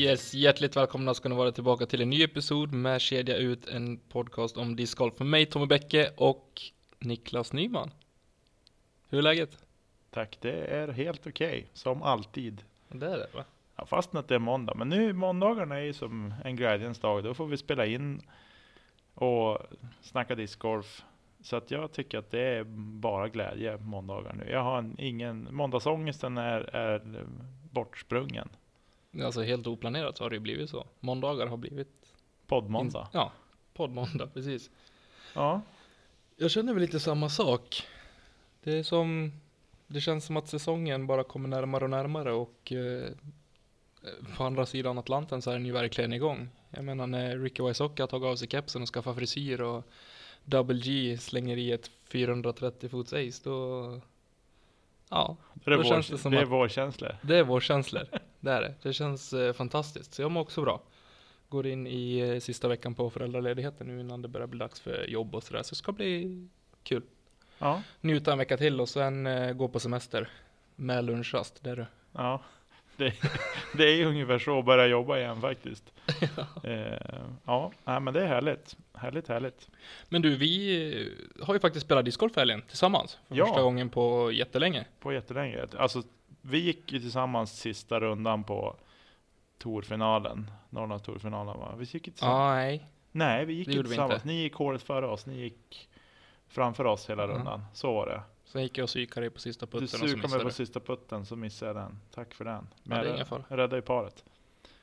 Yes, hjärtligt välkomna ska ni vara tillbaka till en ny episod med Kedja ut, en podcast om discgolf för mig, Tommy Bäcke och Niklas Nyman. Hur är läget? Tack, det är helt okej, som alltid. Det är det va? Ja, fastän att det är måndag. Men nu, måndagarna är ju som en glädjens dag. Då får vi spela in och snacka discgolf. Så att jag tycker att det är bara glädje måndagar nu. Jag har en, ingen, måndagsångesten är, är bortsprungen. Alltså helt oplanerat så har det ju blivit så. Måndagar har blivit... Poddmåndag. Ja, poddmåndag, precis. Ja, Jag känner väl lite samma sak. Det är som... Det känns som att säsongen bara kommer närmare och närmare och eh, på andra sidan Atlanten så är den ju verkligen igång. Jag menar när Ricky Wysocka har tagit av sig kepsen och skaffat frisyr och Double G slänger i ett 430 fots ace då... Ja, det Då vår, känns det som det är att- vårkänslor. det är vår känslor. Det är det. Det känns eh, fantastiskt. Så jag mår också bra. Går in i eh, sista veckan på föräldraledigheten nu innan det börjar bli dags för jobb och sådär. Så det ska bli kul. Ja, Njuta en vecka till och sen eh, gå på semester. Med lunchrast. Det är du. ja. Det, det är ungefär så att börja jobba igen faktiskt. Eh, ja, men det är härligt. Härligt, härligt. Men du, vi eh, har ju faktiskt spelat discgolf i helgen tillsammans. För Ja. första gången på jättelänge. På jättelänge. Alltså, vi gick ju tillsammans sista rundan på Torfinalen. Norrlands Torfinalen va? Vi gick ju tillsammans. Ja, nej. Nej, vi gick det ju gjorde vi tillsammans. inte. Ni gick hålet före oss. Ni gick framför oss hela Ja. rundan. Så var det. Sen gick jag och psykade dig på sista putten Du sukade mig på sista putten så missade jag den. Tack för den. det är jag räddade ju paret.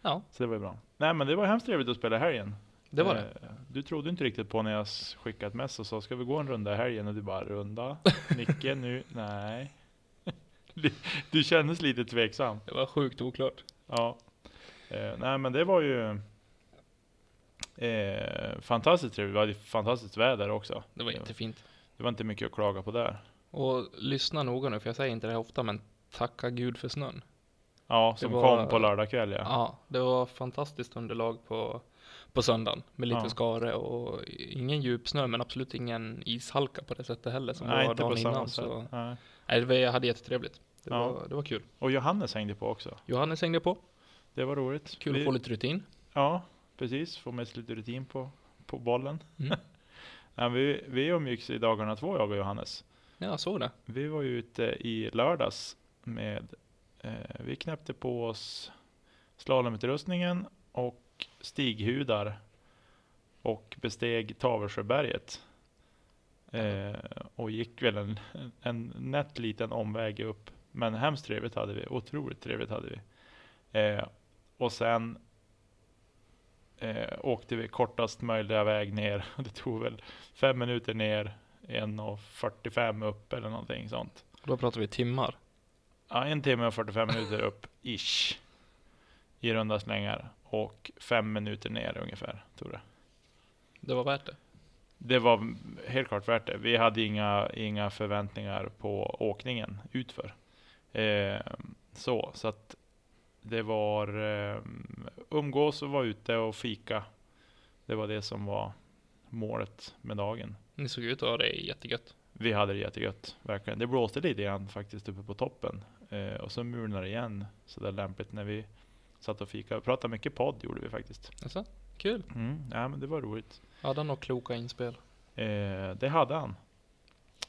Ja, Så det var ju bra. Nej men det var hemskt trevligt att spela helgen. det var det. Eh, Du trodde inte riktigt på när jag skickade ett mess och sa ska vi gå en runda i helgen? Och du bara runda? Nicke nu? Nej. Du- Du kändes lite tveksam. Det var sjukt oklart. Ja. Eh, nej men det var ju eh, fantastiskt trevligt. Vi hade fantastiskt väder också. Det var jättefint. Det var inte mycket att klaga på där. Och lyssna noga nu, för jag säger inte det här ofta, men tacka gud för snön. Ja, som var- kom på lördag kväll ja. Ja, det var fantastiskt underlag på, på söndagen med lite Ja. skare och ingen djup snö, men absolut ingen ishalka på det sättet heller som Nej, det var dagen innan. Så, Nej. nej, det var, jag hade jättetrevligt. Det, Ja. var, det var kul. Och Johannes hängde på också. Johannes hängde på. Det var roligt. Kul Vi- att få lite rutin. Ja, precis. Få med sig lite rutin på, på bollen. Mm. Ja, vi, vi umgicks i dagarna två, jag och Johannes. Ja, jag såg det. Vi var ju ute i lördags med, eh, vi knäppte på oss slalomutrustningen och stighudar och besteg Tavelsjöberget. Eh, och gick väl en, en nätt liten omväg upp. Men hemskt trevligt hade vi, otroligt trevligt hade vi. Eh, och sen eh, åkte vi kortast möjliga väg ner. Det tog väl fem minuter ner, 1.45 upp eller någonting sånt. Då pratar vi timmar. Ja, en timme och 45 minuter upp, ish. I runda slängar. Och fem minuter ner ungefär, tror jag. Det var värt det. Det var helt klart värt det. Vi hade inga, inga förväntningar på åkningen utför. Eh, så, så att det var eh, umgås och vara ute och fika. Det var det som var målet med dagen. Ni såg ut att ha det jättegött. Vi hade det jättegött, verkligen. Det blåste lite grann faktiskt uppe på toppen. Eh, och så mulnade det igen så där lämpligt när vi satt och fika. Pratade mycket podd gjorde vi faktiskt. Alltså, kul. Mm, ja, men det var roligt. Hade han några kloka inspel? Eh, det hade han.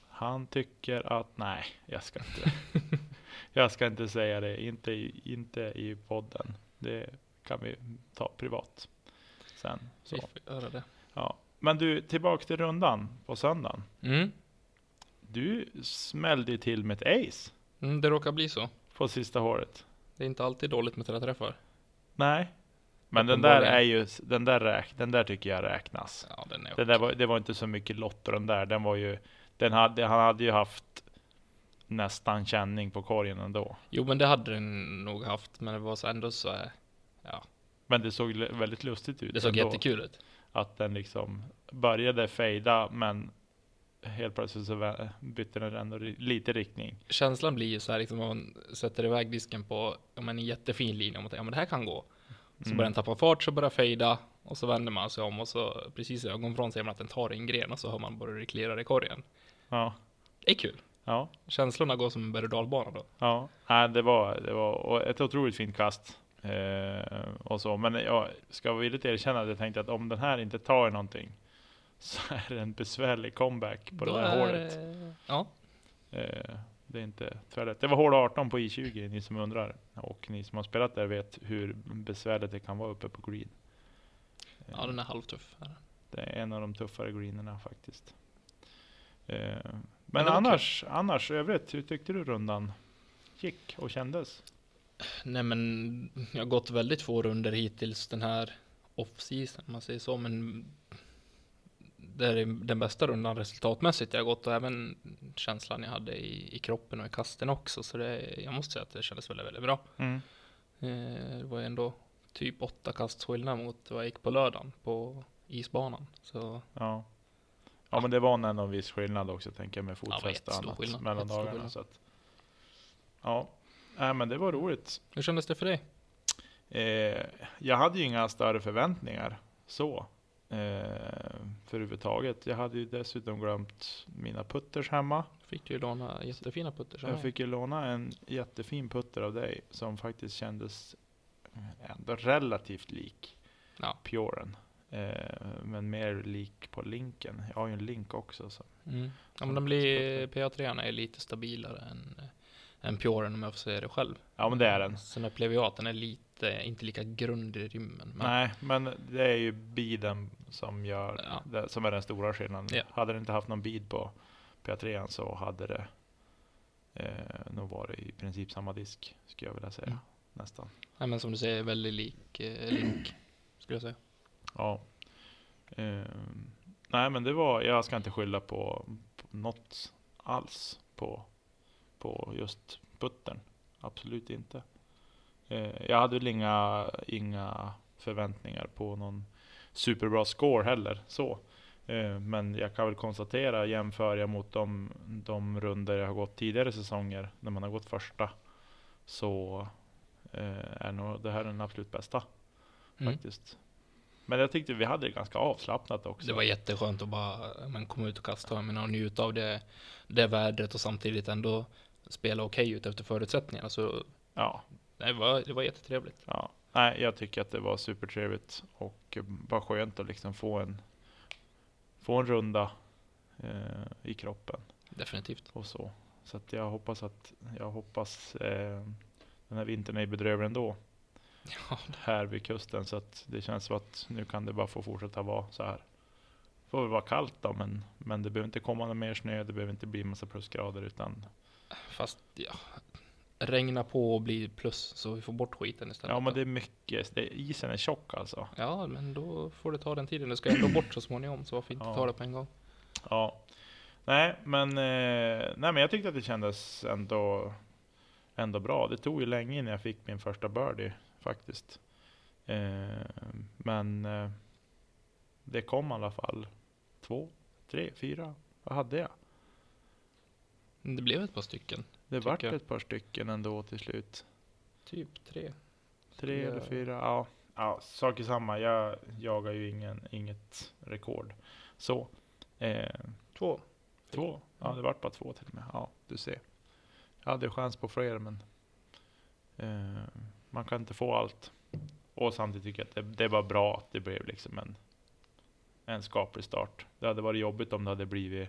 Han tycker att, nej, jag ska inte. jag ska inte säga det, inte i, inte i podden. Det kan vi ta privat sen. Så. Vi får göra det. Ja. Men du, tillbaks till rundan på söndagen. Mm. Du smällde till med ett ace. Mm, det råkar bli så. på sista hålet. Det är inte alltid dåligt med träffar. Nej. Men den där är ju, den där, räk, den där tycker jag räknas. Ja, den är Det, där var, det var inte så mycket lotter den där. Den var ju, den hade, han hade ju haft nästan känning på korgen ändå. Jo, men det hade den nog haft, men det var så ändå så... Ja, Men det såg väldigt lustigt ut. det såg ändå. jättekul ut. Att den liksom började fejda men helt plötsligt så bytte den ändå lite riktning. Känslan blir ju så här liksom om man sätter iväg disken på en jättefin linje och man tänker ja men det här kan gå. Så Mm. börjar den tappa fart, så börjar fejda och så vänder man sig om och så precis i ögonvrån ser man att den tar en gren och så hör man bara det klirrar i korgen. Ja, Det är kul. Ja, Känslorna går som en berg och dalbana då. ja. Nej, det var, det var och ett otroligt fint kast. Eh, och så. Men jag ska villigt erkänna att jag tänkte att om den här inte tar någonting så är det en besvärlig comeback på Då det där är, hålet. eh, Ja, Eh, det är inte tvärlätt. Det var hål 18 på I20, ni som undrar. Och ni som har spelat där vet hur besvärligt det kan vara uppe på green. Eh, ja den är halvtuff. Här. Det är en av de tuffare greenerna faktiskt. Men var annars, annars övrigt, hur tyckte du rundan gick och kändes? Nej men jag har gått väldigt få runder hittills den här off-season om man säger så. Men det är den bästa rundan resultatmässigt jag gått och även känslan jag hade i, i kroppen och i kasten också. Så det, jag måste säga att det kändes väldigt, väldigt bra. Mm. Eh, det var ändå typ åtta kast skillnad mot vad jag gick på lördagen på isbanan. Så Ja. Ja, men det var ändå en viss skillnad också tänker jag med fotfäste och jättestor annat skillnad, mellan dagarna. Så att, ja, Nej, men det var roligt. hur kändes det för dig? Eh, jag hade ju inga större förväntningar så. Eh, för överhuvudtaget. Jag hade ju dessutom glömt mina putters hemma. Fick du ju låna jättefina putters. Jag fick ju låna en jättefin putter av dig som faktiskt kändes ändå relativt lik Ja. Puren. Eh, men mer lik på linken. Jag har ju en link också. Så. Mm. Ja, men den blir, PA3 är lite stabilare än, än Puren om jag får säga det själv. Ja men det är den. Sen upplever jag att den är lite, inte lika grund i rymmen. Men Nej, men det är ju biden som, gör, Ja. det, som är den stora skillnaden. Ja. Hade det inte haft någon bid på PA3 så hade det eh, nog varit i princip samma disk, skulle jag vilja säga. Mm. Nästan. Nej, men som du säger, väldigt lik eh, Link, skulle jag säga. Ja. Ehm, nej men det var, jag ska inte skylla på, på något alls på, på just puttern. Absolut inte. Eh, jag hade väl inga, inga förväntningar på någon superbra score heller. Så. Eh, men jag kan väl konstatera, jämför jag mot de, de runder jag har gått tidigare säsonger, när man har gått första, så eh, är nog det här den absolut bästa Mm. faktiskt. Men jag tyckte vi hade det ganska avslappnat också. Det var jätteskönt att bara men, komma ut och kasta menar, och njuta av det, det vädret och samtidigt ändå spela okej ut efter förutsättningarna. Så Ja, det var, det var jättetrevligt. ja. Nej, jag tycker att det var supertrevligt och eh, bara skönt att liksom få en, få en runda eh, i kroppen Definitivt. och så. Så jag hoppas att, jag hoppas eh, den här vintern är bedrövlig ändå Ja, här vid kusten så att det känns som att nu kan det bara få fortsätta vara så här. Får väl vara kallt då, men, men det behöver inte komma någon mer snö, det behöver inte bli massa plusgrader utan fast ja, regna på och bli plus så vi får bort skiten istället. Ja men det är mycket, det, isen är tjock alltså. Ja, men då får det ta den tiden. Det ska ändå bort så småningom, så varför inte Ja. ta det på en gång? Ja. Nej men, eh, nej men jag tyckte att det kändes ändå, ändå bra. Det tog ju länge innan jag fick min första birdie faktiskt. Eh, men eh, det kom i alla fall två, tre, fyra. Vad hade jag? Det blev ett par stycken. Det vart jag. ett par stycken ändå till slut. Typ tre. Tre eller fyra, ja. ja sak samma. Jag jagar ju ingen, inget rekord. Så. Eh, Två. Två? Ja, det vart bara två till och med. Ja, du ser. Jag hade chans på fler, men eh, man kan inte få allt. Och samtidigt tycker jag att det, det var bra att det blev liksom en, en skaplig start. Det hade varit jobbigt om det hade blivit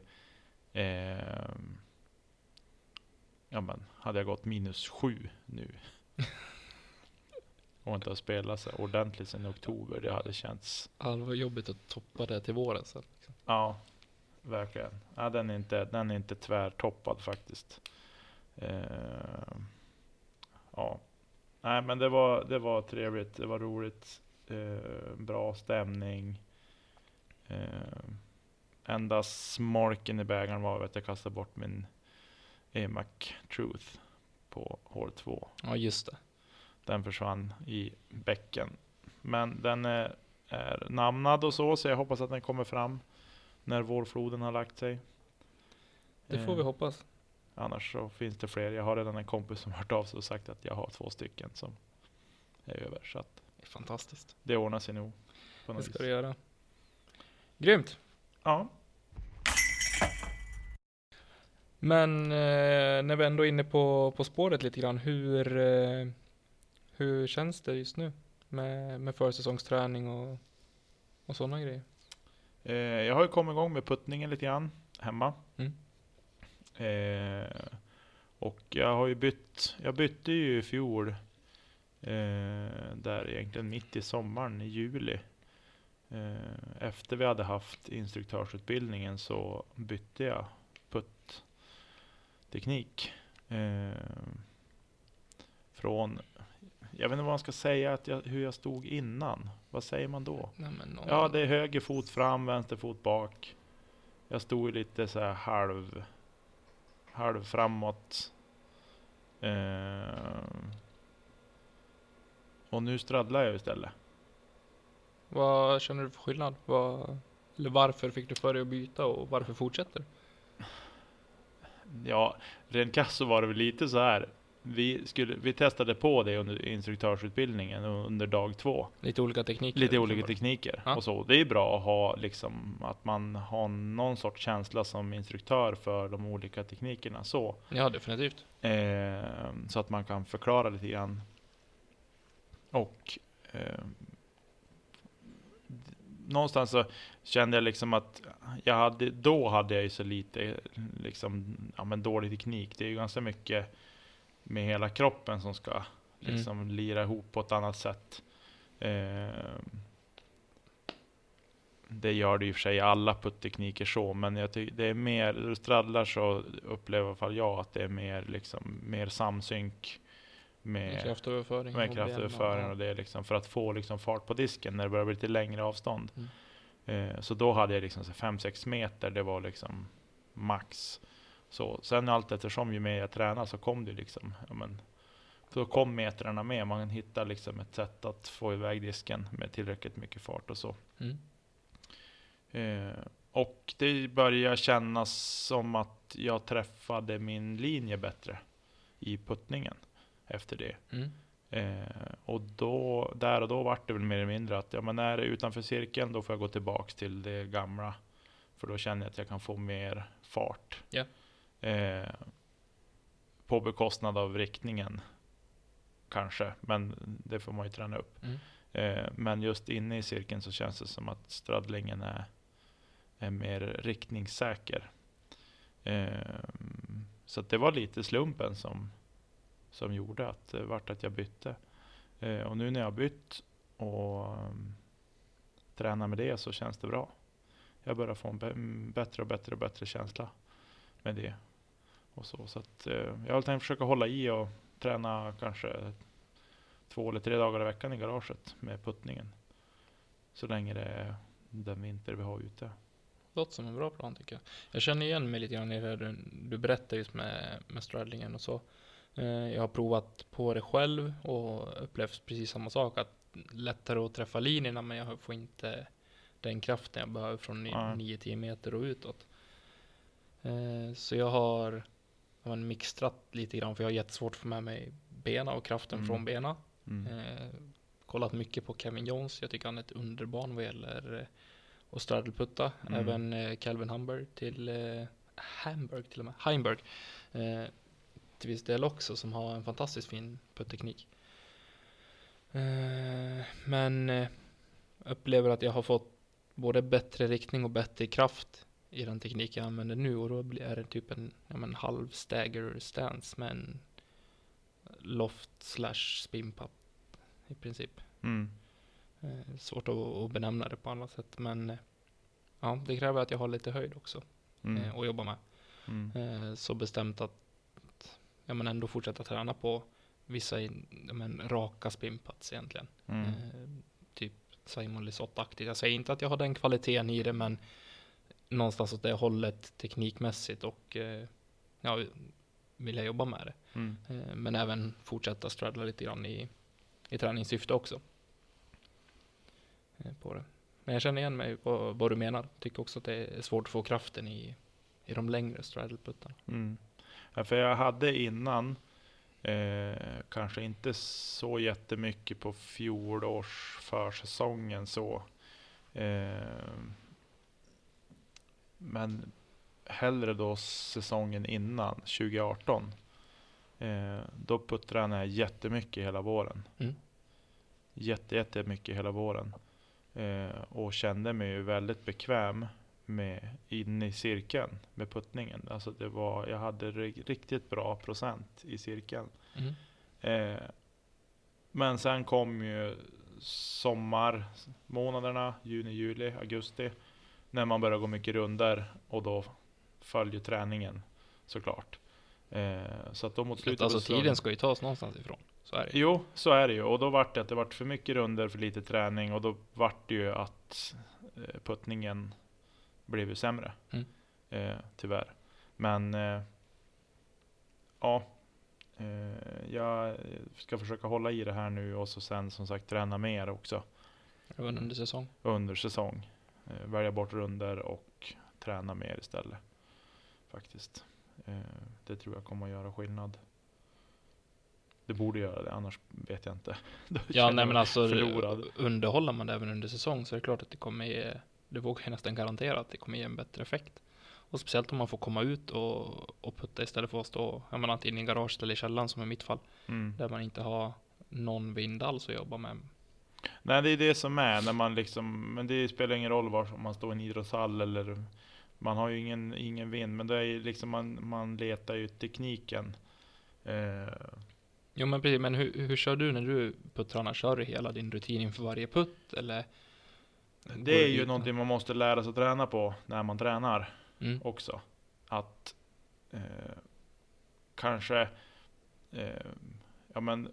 eh, Ja men, hade jag gått minus sju nu och inte har spelat så ordentligt sedan oktober, det hade känts Ja, det var jobbigt att toppa det till våren sen. Liksom. Ja, verkligen. Ja, den, är inte, den är inte tvärtoppad faktiskt. Eh, ja, nej men det var, det var trevligt, det var roligt, eh, bra stämning. Eh, enda smolken i bägaren var att jag kastade bort min EMAC Truth på hål 2. Ja, just det. Den försvann i bäcken. Men den är, är namnad och så, så jag hoppas att den kommer fram när vårfloden har lagt sig. Det får vi Eh, hoppas. Annars så finns det fler. Jag har redan en kompis som hört av sig och sagt att jag har två stycken som är över. Så att Det är fantastiskt. det ordnar sig nog. På Det något ska vis. du göra. Grymt. Ja. Men eh, när vi ändå är inne på, på spåret lite grann, hur, eh, hur känns det just nu med, med försäsongsträning och, och sådana grejer? Eh, jag har ju kommit igång med puttningen lite grann hemma. Mm. Eh, och jag har ju bytt, jag bytte ju i fjol, eh, där egentligen mitt i sommaren, i juli. Eh, efter vi hade haft instruktörsutbildningen så bytte jag puttteknik. Eh, från, jag vet inte vad man ska säga, att jag, hur jag stod innan. Vad säger man då? Nej, någon, Ja, det är höger fot fram, vänster fot bak. Jag stod lite så här halv, halv framåt. Eh, och nu straddlar jag istället. Vad känner du för skillnad? Vad, eller varför fick du för dig att byta och varför fortsätter du? Ja, rent krasst så var det väl lite så här. Vi, skulle, vi testade på det under instruktörsutbildningen under dag två. Lite olika tekniker? Lite olika tekniker Ja. och så. Det är bra att ha liksom att man har någon sorts känsla som instruktör för de olika teknikerna så. Ja, definitivt. Eh, så att man kan förklara lite grann. Och eh, någonstans så kände jag liksom att jag hade, då hade jag ju så lite liksom, ja, men dålig teknik. Det är ju ganska mycket med hela kroppen som ska liksom lira ihop på ett annat sätt. Eh, det gör det i och för sig i alla putttekniker så, men jag tycker det är mer, när du straddlar så upplever i alla fall jag att det är mer, liksom, mer samsynk Med med, kraftöverföring. med och kraftöverföring ben och det är liksom för att få liksom fart på disken när det börjar bli lite längre avstånd. Mm. Eh, så då hade jag liksom 5-6 meter, det var liksom max. Så sen allt eftersom ju mer jag tränade så kom det liksom, ja men, så kom metrarna med. Man hittar liksom ett sätt att få iväg disken med tillräckligt mycket fart och så. Mm. Eh, och det börjar kännas som att jag träffade min linje bättre i puttningen efter det. Mm. Eh, och då, där och då vart det väl mer eller mindre att ja, men är det utanför cirkeln då får jag gå tillbaks till det gamla. För då känner jag att jag kan få mer fart. Ja. Eh, på bekostnad av riktningen. Kanske, men det får man ju träna upp. Mm. Eh, men just inne i cirkeln så känns det som att straddlingen är, är mer riktningssäker. Eh, så det var lite slumpen som, som gjorde att det vart att jag bytte. Eh, och nu när jag har bytt och um, tränar med det så känns det bra. Jag börjar få en bä- bättre och bättre och bättre känsla med det. Och så, så att, eh, jag har tänkt försöka hålla i och träna kanske två eller tre dagar i veckan i garaget med puttningen. Så länge det är den vinter vi har ute. Låter som en bra plan tycker jag. Jag känner igen mig lite grann i det du, du berättar just med, med straddlingen och så. Eh, Jag har provat på det själv och upplevt precis samma sak. Att lättare att träffa linjerna men jag får inte den kraften jag behöver från ni- Nej. 9-10 meter och utåt. Eh, Så jag har men mixtrat lite grann för jag har jättesvårt att få med mig bena och kraften Mm. från bena. Mm. Eh, kollat mycket på Kevin Jones. Jag tycker han är ett underbarn vad gäller eh, att straddleputta. Mm. Även eh, Calvin Hamburg till eh, Hamburg till och med. Heimberg. Eh, till viss del också som har en fantastiskt fin putteknik. Eh, men upplever att jag har fått både bättre riktning och bättre kraft i den teknik jag använder nu och då är det typ en ja, men halv stagger stance med en loft slash spin putt i princip. Mm. Eh, svårt att, att benämna det på annat sätt men eh, ja, det kräver att jag har lite höjd också Mm. eh, att jobba med. Mm. Eh, så bestämt att ja, men ändå fortsätta träna på vissa ja, men, raka spinpads egentligen. Mm. Eh, typ Simon Lisotte-aktigt. Jag säger inte att jag har den kvaliteten i det, men någonstans åt det hållet teknikmässigt och eh, ja, vill jag jobba med det. Mm. Eh, men även fortsätta straddla lite grann i, i träningssyfte också. Eh, på det. Men jag känner igen mig på vad du menar. Tycker också att det är svårt att få kraften i, i de längre straddleputtarna. Mm. Ja, för jag hade innan, eh, kanske inte så jättemycket på fjolårs försäsongen så. Eh, men hellre då säsongen innan, 2018. Eh, då puttrade jag jättemycket hela våren. Mm. Jätte, jättemycket hela våren. Eh, och kände mig ju väldigt bekväm med inne i cirkeln med puttningen. Alltså det var, jag hade ri- riktigt bra procent i cirkeln. Mm. Eh, men sen kom ju sommarmånaderna, juni, juli, augusti. När man började gå mycket runder och då följer träningen såklart. Eh, så att då mot slutet Alltså tiden ska ju tas någonstans ifrån. Så är det ju. Jo, så är det ju. Och då vart det att det vart för mycket runder, för lite träning och då vart det ju att eh, puttningen blev ju sämre. Mm. Eh, tyvärr. Men eh, ja, eh, jag ska försöka hålla i det här nu och så sen som sagt träna mer också under säsong. under säsong. Eh, välja bort runder och träna mer istället. Faktiskt. Eh, det tror jag kommer att göra skillnad. Det borde göra det, annars vet jag inte. Ja, nej men alltså förlorad. underhåller man det även under säsong så är det klart att det kommer ge, det vågar jag nästan garantera att det kommer ge en bättre effekt. Och speciellt om man får komma ut och, och putta istället för att stå, jag menar antingen i garaget eller i källaren som i mitt fall, Mm. där man inte har någon vind alls att jobba med. Nej, det är det som är när man liksom, men det spelar ingen roll var om man står i en idrottshall eller man har ju ingen, ingen vind, men det är liksom man, man letar ju tekniken. Eh, Jo men precis, men hur, hur kör du när du puttrar? Kör du hela din rutin inför varje putt eller? det är ju någonting man måste lära sig att träna på när man tränar. Mm. också. Att eh, kanske, eh, ja men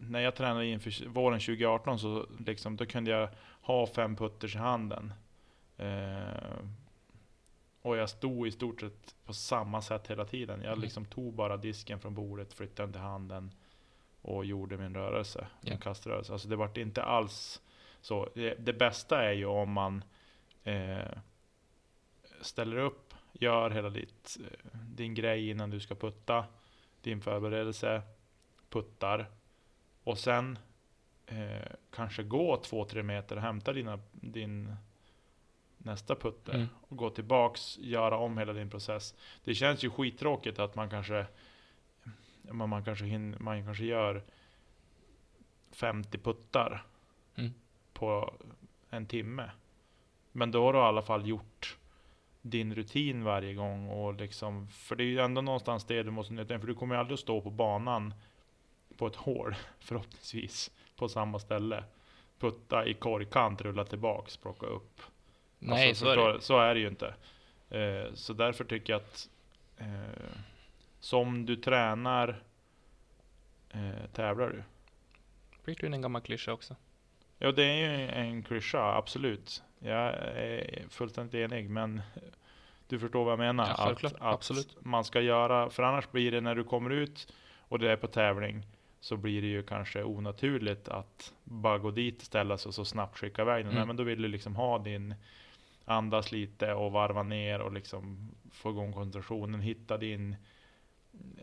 när jag tränade inför våren 2018 så liksom, då kunde jag ha fem putters i handen. Eh, och jag stod i stort sett på samma sätt hela tiden. Jag Mm. liksom tog bara disken från bordet, flyttade den till handen och gjorde min rörelse, Ja. min kaströrelse. Alltså det vart inte alls så. Det, det bästa är ju om man eh, ställer upp, gör hela ditt, eh, din grej innan du ska putta, din förberedelse, puttar och sen eh, kanske gå två, tre meter och hämta dina, din nästa putter Mm. och gå tillbaks, göra om hela din process. Det känns ju skittråkigt att man kanske men man kanske, hin, man kanske gör 50 puttar Mm. på en timme. Men då har du i alla fall gjort din rutin varje gång. Och liksom, för det är ju ändå någonstans det du måste nöta. För du kommer ju aldrig att stå på banan på ett hål, förhoppningsvis, på samma ställe. Putta i korgkant, rulla tillbaks, plocka upp. Nej, Alltså, så är förstår- det. så är det ju inte. Eh, så därför tycker jag att eh, som du tränar eh, tävlar du. Fick du in en gammal klyscha också? Ja, det är ju en klyscha, absolut. Jag är fullständigt enig, men du förstår vad jag menar. Ja, att, att Absolut. man ska göra, för annars blir det när du kommer ut och det är på tävling, så blir det ju kanske onaturligt att bara gå dit, ställa sig och så snabbt skicka iväg den. Mm. Nej, men då vill du liksom ha din andas lite och varva ner och liksom få igång koncentrationen, hitta din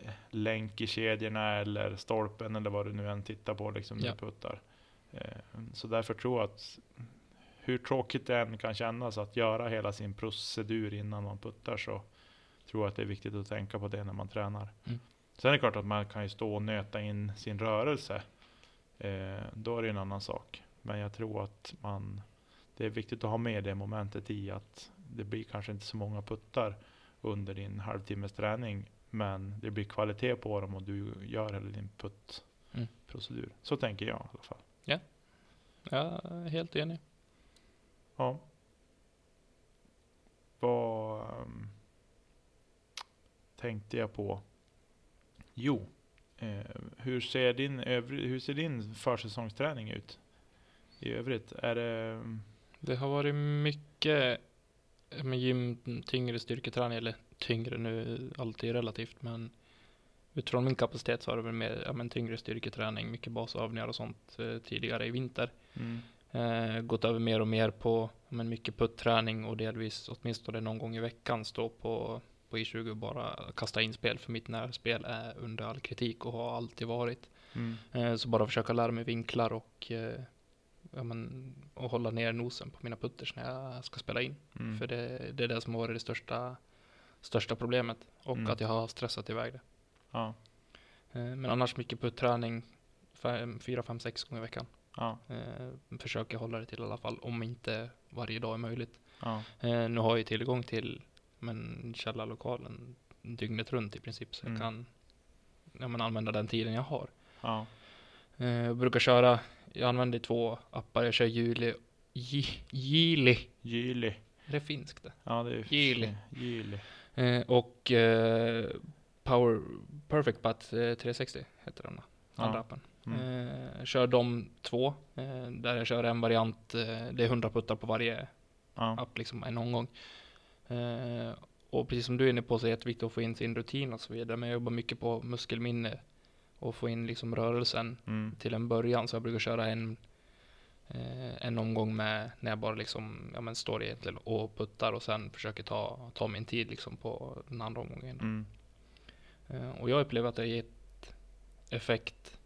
eh, länk i kedjorna eller stolpen eller vad du nu än tittar på liksom Ja. du puttar. Eh, Så därför tror jag att hur tråkigt det än kan kännas att göra hela sin procedur innan man puttar så tror jag att det är viktigt att tänka på det när man tränar. Mm. Sen är det klart att man kan ju stå och nöta in sin rörelse. Eh, då är det en annan sak. Men jag tror att man det är viktigt att ha med det momentet i att det blir kanske inte så många puttar under din halvtimmes träning. Men det blir kvalitet på dem och du gör hela din Mm. puttprocedur. Så tänker jag i alla fall. Jag är helt enig. Ja. Vad ehm, tänkte jag på? Jo, eh, hur, ser din övrig, hur ser din försäsongsträning ut? I övrigt, är det... Det har varit mycket med gym, tyngre styrketräning, eller tyngre nu, alltid relativt, men utifrån min kapacitet så har det varit mer ja, men tyngre styrketräning, mycket basövningar och sånt eh, tidigare i vinter. Mm. Eh, gått över mer och mer på men mycket putträning och delvis åtminstone någon gång i veckan stå på, på I20 och bara kasta inspel för mitt närspel är under all kritik och har alltid varit. Mm. Eh, så bara försöka lära mig vinklar och, eh, ja, men, och hålla ner nosen på mina putters när jag ska spela in. Mm. För det, det är det som har varit det största, största problemet och Mm. att jag har stressat iväg det. Ja, Eh, men annars mycket putträning, fyra, fem, sex gånger i veckan. ja, försöker hålla det till i alla fall, om inte varje dag är möjligt. ja. Nu har jag tillgång till men, källarlokalen dygnet runt i princip, så Mm. jag kan ja, men, använda den tiden jag har. ja. Eh, jag brukar köra, jag använder två appar, jag kör Juli, Ji- Jili, är det finskt det? Ja, det är Jyli. Jyli. Eh, och eh, Power Perfect eh, 360 heter den andra Ja. appen. Mm. Eh, kör de två, eh, där jag kör en variant, eh, det är 100 puttar på varje Ja. app liksom en omgång. Eh, och precis som du är inne på så är det jätteviktigt att få in sin rutin och så vidare. Men jag jobbar mycket på muskelminne och få in liksom rörelsen Mm. till en början. Så jag brukar köra en, eh, en omgång med när jag bara liksom, ja men står egentligen och puttar och sen försöker ta, ta min tid liksom på den andra omgången. Mm. Eh, och jag upplever att det har gett effekt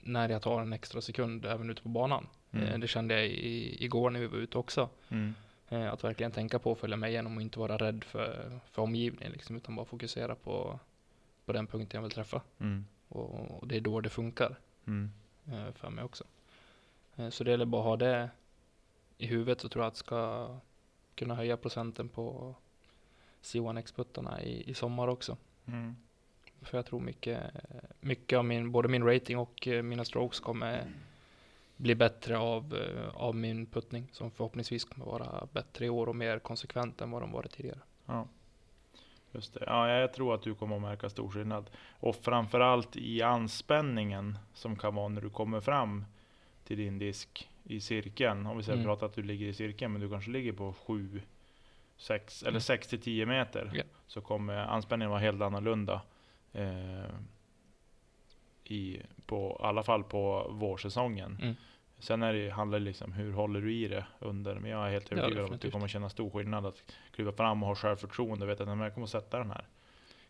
när jag tar en extra sekund även ute på banan. Mm. Eh, det kände jag i, igår när vi var ute också. Mm. Eh, Att verkligen tänka på att följa med igenom och inte vara rädd för, för omgivningen liksom, utan bara fokusera på, på den punkten jag vill träffa. Mm. Och, och det är då det funkar Mm. eh, för mig också. Eh, Så det gäller bara att ha det i huvudet så tror jag att ska kunna höja procenten på C1X-puttarna i, i sommar också. Mm. För jag tror mycket, mycket av min, både min rating och mina strokes kommer bli bättre av, eh, av min puttning som förhoppningsvis kommer vara bättre i år och mer konsekvent än vad de varit tidigare. Ja. Just det. Ja, jag tror att du kommer att märka stor skillnad. Och framförallt i anspänningen som kan vara när du kommer fram till din disk i cirkeln. Om vi säger Mm. pratar att du ligger i cirkeln, men du kanske ligger på 7, 6 eller Mm. 6 till 10 meter. Ja. Så kommer anspänningen vara helt annorlunda. Eh, i, på, alla fall på vårsäsongen. Mm. Sen är det, handlar det liksom hur håller du i det under. Men jag är helt Ja, övertygad om att du kommer känna stor skillnad att kliva fram och ha självförtroende. Vet att "Nej, men jag kommer sätta den här.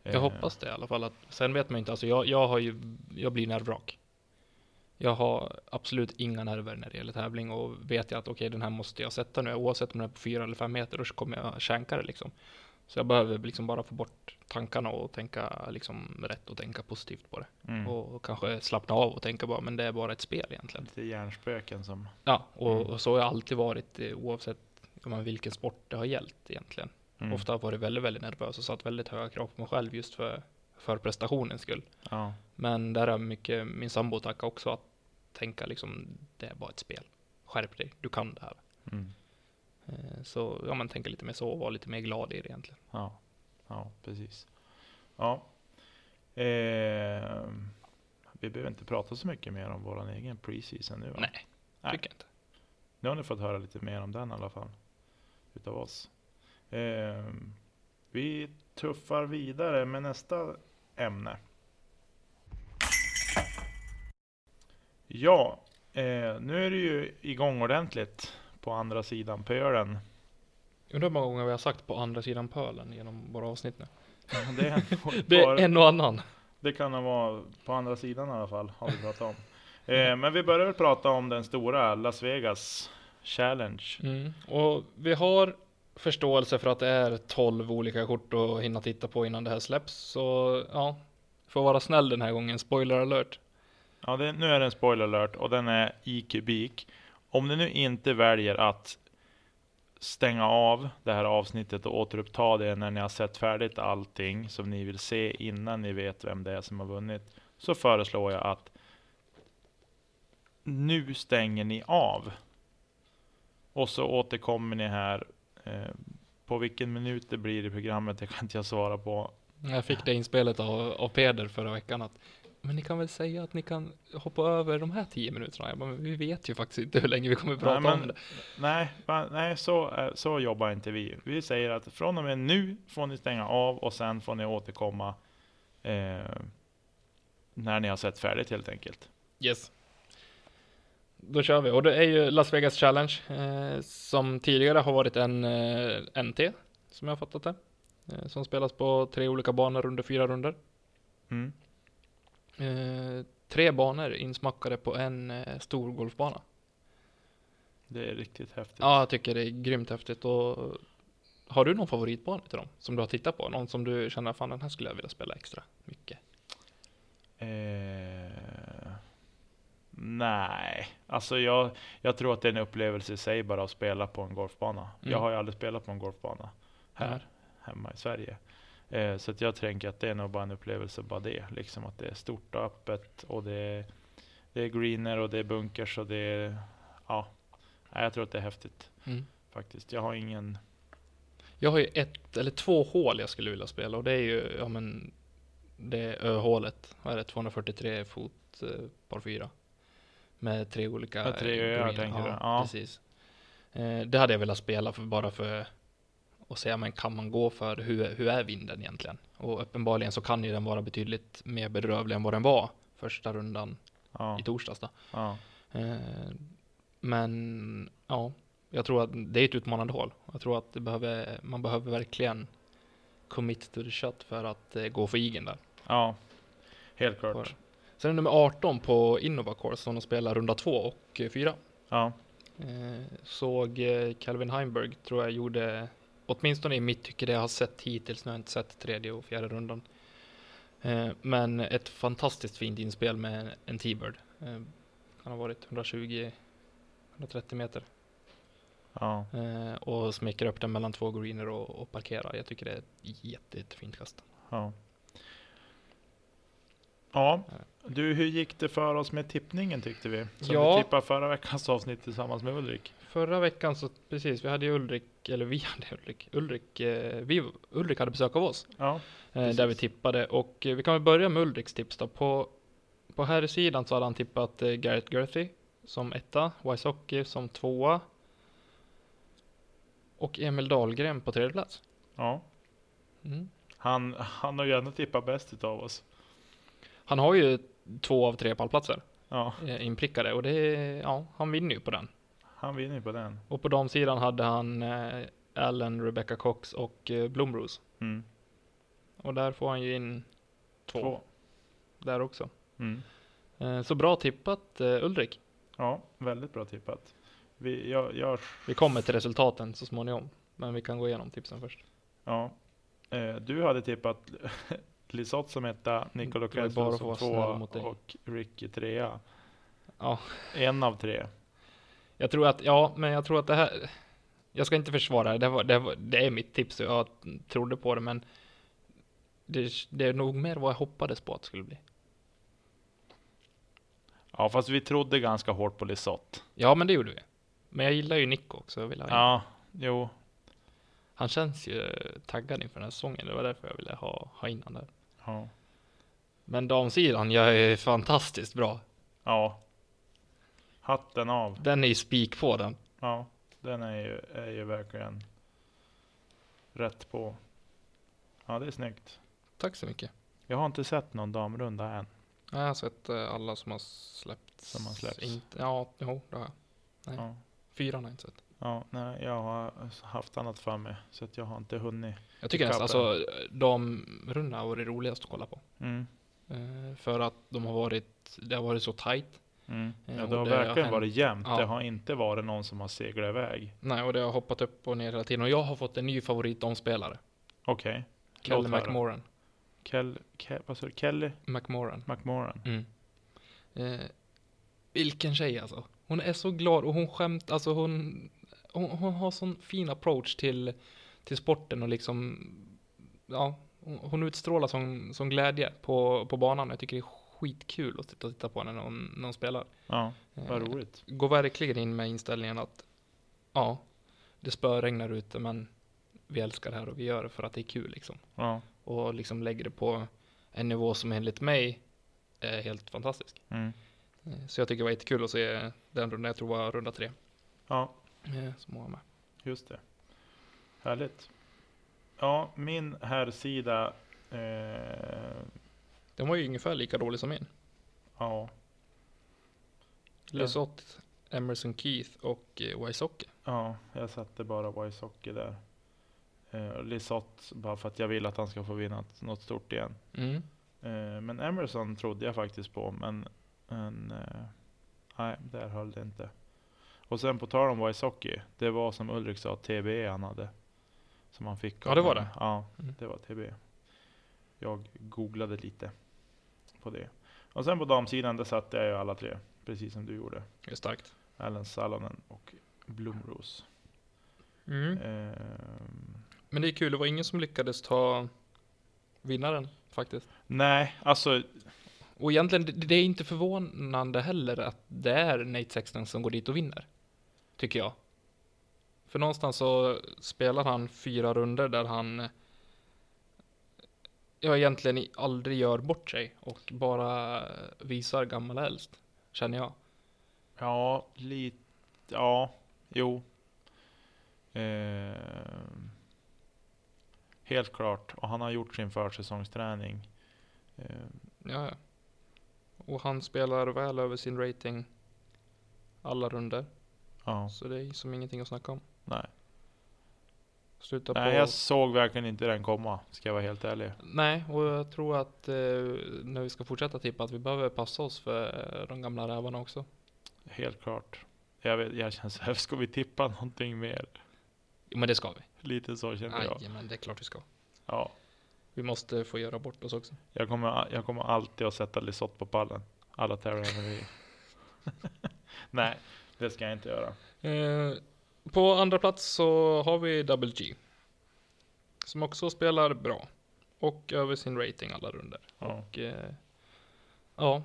Jag Eh, hoppas det i alla fall. Att, sen vet man inte, alltså jag, jag har ju, jag blir nervvrak. Jag har absolut inga nerver när det gäller tävling och vet jag att okej den här måste jag sätta nu oavsett om den är på fyra eller fem meter då kommer jag känka det liksom. Så jag behöver liksom bara få bort tankarna och tänka liksom rätt och tänka positivt på det. Mm. Och kanske slappna av och tänka bara, men det är bara ett spel egentligen. Lite hjärnspöken som... Ja, och, Mm. och så har jag alltid varit eh, oavsett men vilken sport det har gällt egentligen. Mm. Ofta har jag varit väldigt, väldigt nervös och satt väldigt höga krav på mig själv just för, för prestationens skull. Ja. Men där har mycket min sambo tacka också att tänka liksom, det är bara ett spel. Skärp dig, du kan det här. Mm. Eh, Så ja, man tänker lite mer så och vara lite mer glad i det egentligen. Ja. Ja, precis. Ja. Eh, vi behöver inte prata så mycket mer om vår egen preseason nu va? Nej, Nej. tycker jag inte. Nu har ni fått höra lite mer om den i alla fall. Utav oss. Eh, vi tuffar vidare med nästa ämne. Ja, eh, nu är det ju igång ordentligt på andra sidan pölen. Undrar hur många gånger vi har sagt på andra sidan pölen genom våra avsnitt nu. Det, är Det är en och annan. Det kan nog vara på andra sidan i alla fall, har vi pratat om. Eh, men vi börjar väl prata om den stora Las Vegas Challenge. Mm. Och vi har förståelse för att det är 12 olika kort att hinna titta på innan det här släpps. Så ja, får vara snäll den här gången. Spoiler alert. Ja, det, nu är det en spoiler alert och den är i kubik. Om ni nu inte väljer att stänga av det här avsnittet och återuppta det när ni har sett färdigt allting som ni vill se innan ni vet vem det är som har vunnit. Så föreslår jag att nu stänger ni av. Och så återkommer ni här. Eh, på vilken minut det blir i programmet, det kan inte jag svara på. Jag fick det inspelet av, av Peder förra veckan att men ni kan väl säga att ni kan hoppa över de här tio minuterna? Jag bara, men vi vet ju faktiskt inte hur länge vi kommer prata Nej, men- om det. Nej, nej så, eh, så jobbar inte vi. Vi säger att från och med nu får ni stänga av och sen får ni återkomma eh, när ni har sett färdigt helt enkelt. Yes. Då kör vi. Och det är ju Las Vegas Challenge eh, som tidigare har varit en eh, NT, som jag fattat det. Eh, som spelas på tre olika banor under fyra runder. Mm. Eh, tre banor insmackade på en eh, stor golfbana. Det är riktigt häftigt. Ja, jag tycker det är grymt häftigt. Och har du någon favoritbana till dem? Som du har tittat på? Någon som du känner, fan den här skulle jag vilja spela extra mycket? Eh, nej, alltså jag, jag tror att det är en upplevelse i sig bara att spela på en golfbana. Mm. Jag har ju aldrig spelat på en golfbana här Nej. hemma i Sverige. Eh, så att jag tänker att det är nog bara en upplevelse bara det. Liksom att det är stort och öppet och det är, det är greener och det är bunkers och det är, ja. Jag tror att det är häftigt Mm. faktiskt. Jag har ingen, Jag har ju ett eller två hål jag skulle vilja spela och det är ju, ja men Det är öhålet, vad är det, 243 fot eh, par fyra Med tre olika Med tre öar, tänker du? ja, Ja. precis eh, Det hade jag velat spela för, bara för att säga, men kan man gå för hur, hur är vinden egentligen? Och uppenbarligen så kan ju den vara betydligt mer bedrövlig än vad den var första rundan ja, i torsdags då. ja, Eh, Men ja, jag tror att det är ett utmanande hål. Jag tror att behöver, man behöver verkligen commit to the shot för att eh, gå för igen där. ja, helt klart. det. Sen är nummer 18 på Innova Course som de spelar runda 2 och 4. Ja, Eh, såg Calvin Heimberg tror jag gjorde, åtminstone i mitt tycke det jag har sett hittills, nu har jag inte sett tredje och fjärde rundan. Eh, men ett fantastiskt fint inspel med en T-Bird. Eh, kan ha varit 120-130 meter. ja, Eh, och smeckar upp den mellan två greener och, och parkerar. Jag tycker det är ett jätte, jättefint kast. ja. Ja, du hur gick det för oss med tippningen tyckte vi? Som Ja. vi tippade förra veckans avsnitt tillsammans med Ulrik. Förra veckan så precis, vi hade ju Ulrik, eller vi hade Ulrik, Ulrik, eh, vi, Ulrik hade besök av oss. Ja, Eh, där vi tippade och eh, vi kan väl börja med Ulriks tips då. På, på här sidan så hade han tippat eh, Garrett Gerthy som etta, Wysocki som tvåa. Och Emil Dahlgren på tredje plats. ja. Mm. Han, han har ju ändå tippat bäst utav oss. Han har ju två av tre pallplatser Ja, eh, inprickade och det ja, han vinner ju på den. Han vinner ju på den. Och på damsidan hade han eh, Allen, Rebecca Cox och eh, Blomros. Mm. Och där får han ju in två, Två. där också. Mm. Eh, så bra tippat eh, Ulrik. Ja, väldigt bra tippat. Vi, jag, jag, Vi kommer till resultaten så småningom. Men vi kan gå igenom tipsen först. ja. Eh, du hade tippat Lisotte som etta, för att som tvåa och Ricky trea. Ja. En av tre. Jag tror att, ja, men jag tror att det här. Jag ska inte försvara det. Det, var, det, var, det är mitt tips och jag trodde på det, men. Det, det är nog mer vad jag hoppades på att det skulle bli. Ja, fast vi trodde ganska hårt på Lisotte. Ja, men det gjorde vi. Men jag gillar ju Nico också. Jag vill ha in. Ja, jo. Han känns ju taggad inför den här säsongen. Det var därför jag ville ha, ha in han där. Ja. Men damsidan, jag är fantastiskt bra. ja. Hatten av. Den är ju spik på den. Ja, den är ju, är ju verkligen rätt på. Ja, det är snyggt. Tack så mycket. Jag har inte sett någon damrunda än. Jag har sett eh, alla som har släppts. Som har släppts. Inte, ja, jo, det har jag. Nej. Ja. Fyran har jag inte sett. Ja, nej, jag har haft annat för mig så att jag har inte hunnit. Jag tycker nästan alltså de rundorna har varit roligast att kolla på. Mm, Eh, för att de har varit, det har varit så tight. Mm. Ja, Ja, det har det har verkligen hänt- varit jämnt. Ja. Det har inte varit någon som har seglat iväg. Nej, och det har hoppat upp och ner hela tiden. Och jag har fått en ny favorit omspelare. Okej. Kelly Låt höra. McMoran. Kel, Ke, vad sa du? Kelly McMoran. McMoran. Mm. Eh, vilken tjej alltså. Hon är så glad och hon skämt, alltså hon, hon, hon har sån fin approach till, till sporten och liksom, ja, hon, hon utstrålar sån, sån glädje på, på banan. Jag tycker det är skitkul att sitta och titta på när när hon spelar. Ja, vad Eh, roligt. går verkligen in med inställningen att, ja, det spöregnar ute men vi älskar det här och vi gör det för att det är kul liksom. Ja, och liksom lägger det på en nivå som enligt mig är helt fantastisk. Mm. Eh, Så jag tycker det var jättekul att se den rundan, jag tror det var runda tre, Ja, eh, som var med. just det. Härligt. Ja, min här sida eh, Den var ju ungefär lika dålig som min. ja, Lesoth, Emerson Keith och eh, Wysocki. ja, jag satte bara Wysocki där. Eh, bara för att jag vill att han ska få vinna något stort igen. Mm. Eh, men Emerson trodde jag faktiskt på, men, men eh, nej, där höll det inte. Och sen på tal om Wysocki, det var som Ulrik sa, TBE han hade. Som han fick. Ja, det var det. Ja, Mm. det var TBE. Jag googlade lite på det. Och sen på damsidan, där satte jag ju alla tre, precis som du gjorde. Det är starkt. Allen Salonen och Blomros. Mm. Ehm, Men det är kul, det var ingen som lyckades ta vinnaren faktiskt. nej, alltså Och egentligen, det är inte förvånande heller att det är Nate Sexton som går dit och vinner. Tycker jag. För någonstans så spelar han fyra runder där han eh, ja, egentligen aldrig gör bort sig och bara eh, visar gammal äldst, känner jag. Ja, lite. Ja, jo. Ehm, helt klart. Och han har gjort sin försäsongsträning. Ehm, Ja, ja. Och han spelar väl över sin rating alla runder. ja, Så det är som ingenting att snacka om. nej. Sluta Nej, på... jag såg verkligen inte den komma. Ska jag vara helt ärlig. Nej, och jag tror att eh, när vi ska fortsätta tippa att vi behöver passa oss för eh, de gamla rävarna också. Helt klart. Jag, vet, jag känner så här, ska vi tippa någonting mer? Jo, men det ska vi. Lite så känner jag. Nej, men det är klart vi ska. Ja. Vi måste få göra bort oss också. Jag kommer, jag kommer alltid att sätta Lisotte på pallen. Alla tävlingar vi... Nej, det ska jag inte göra. Eh, på andra plats så har vi Double G. Som också spelar bra. Och över sin rating alla runder. Ja. Och eh, ja,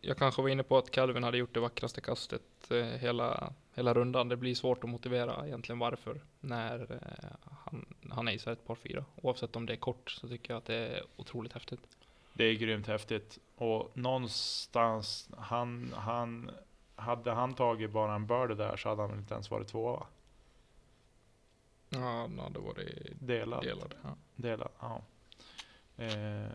jag kanske var inne på att Calvin hade gjort det vackraste kastet eh, hela, hela rundan. Det blir svårt att motivera egentligen varför när eh, han, han acear ett par fyra. Oavsett om det är kort så tycker jag att det är otroligt häftigt. Det är grymt häftigt. Och någonstans, han, han, hade han tagit bara en birdie där så hade han väl inte ens varit tvåa va? Ja, han hade varit Delad. delad. Ja. Delad, ja. Eh,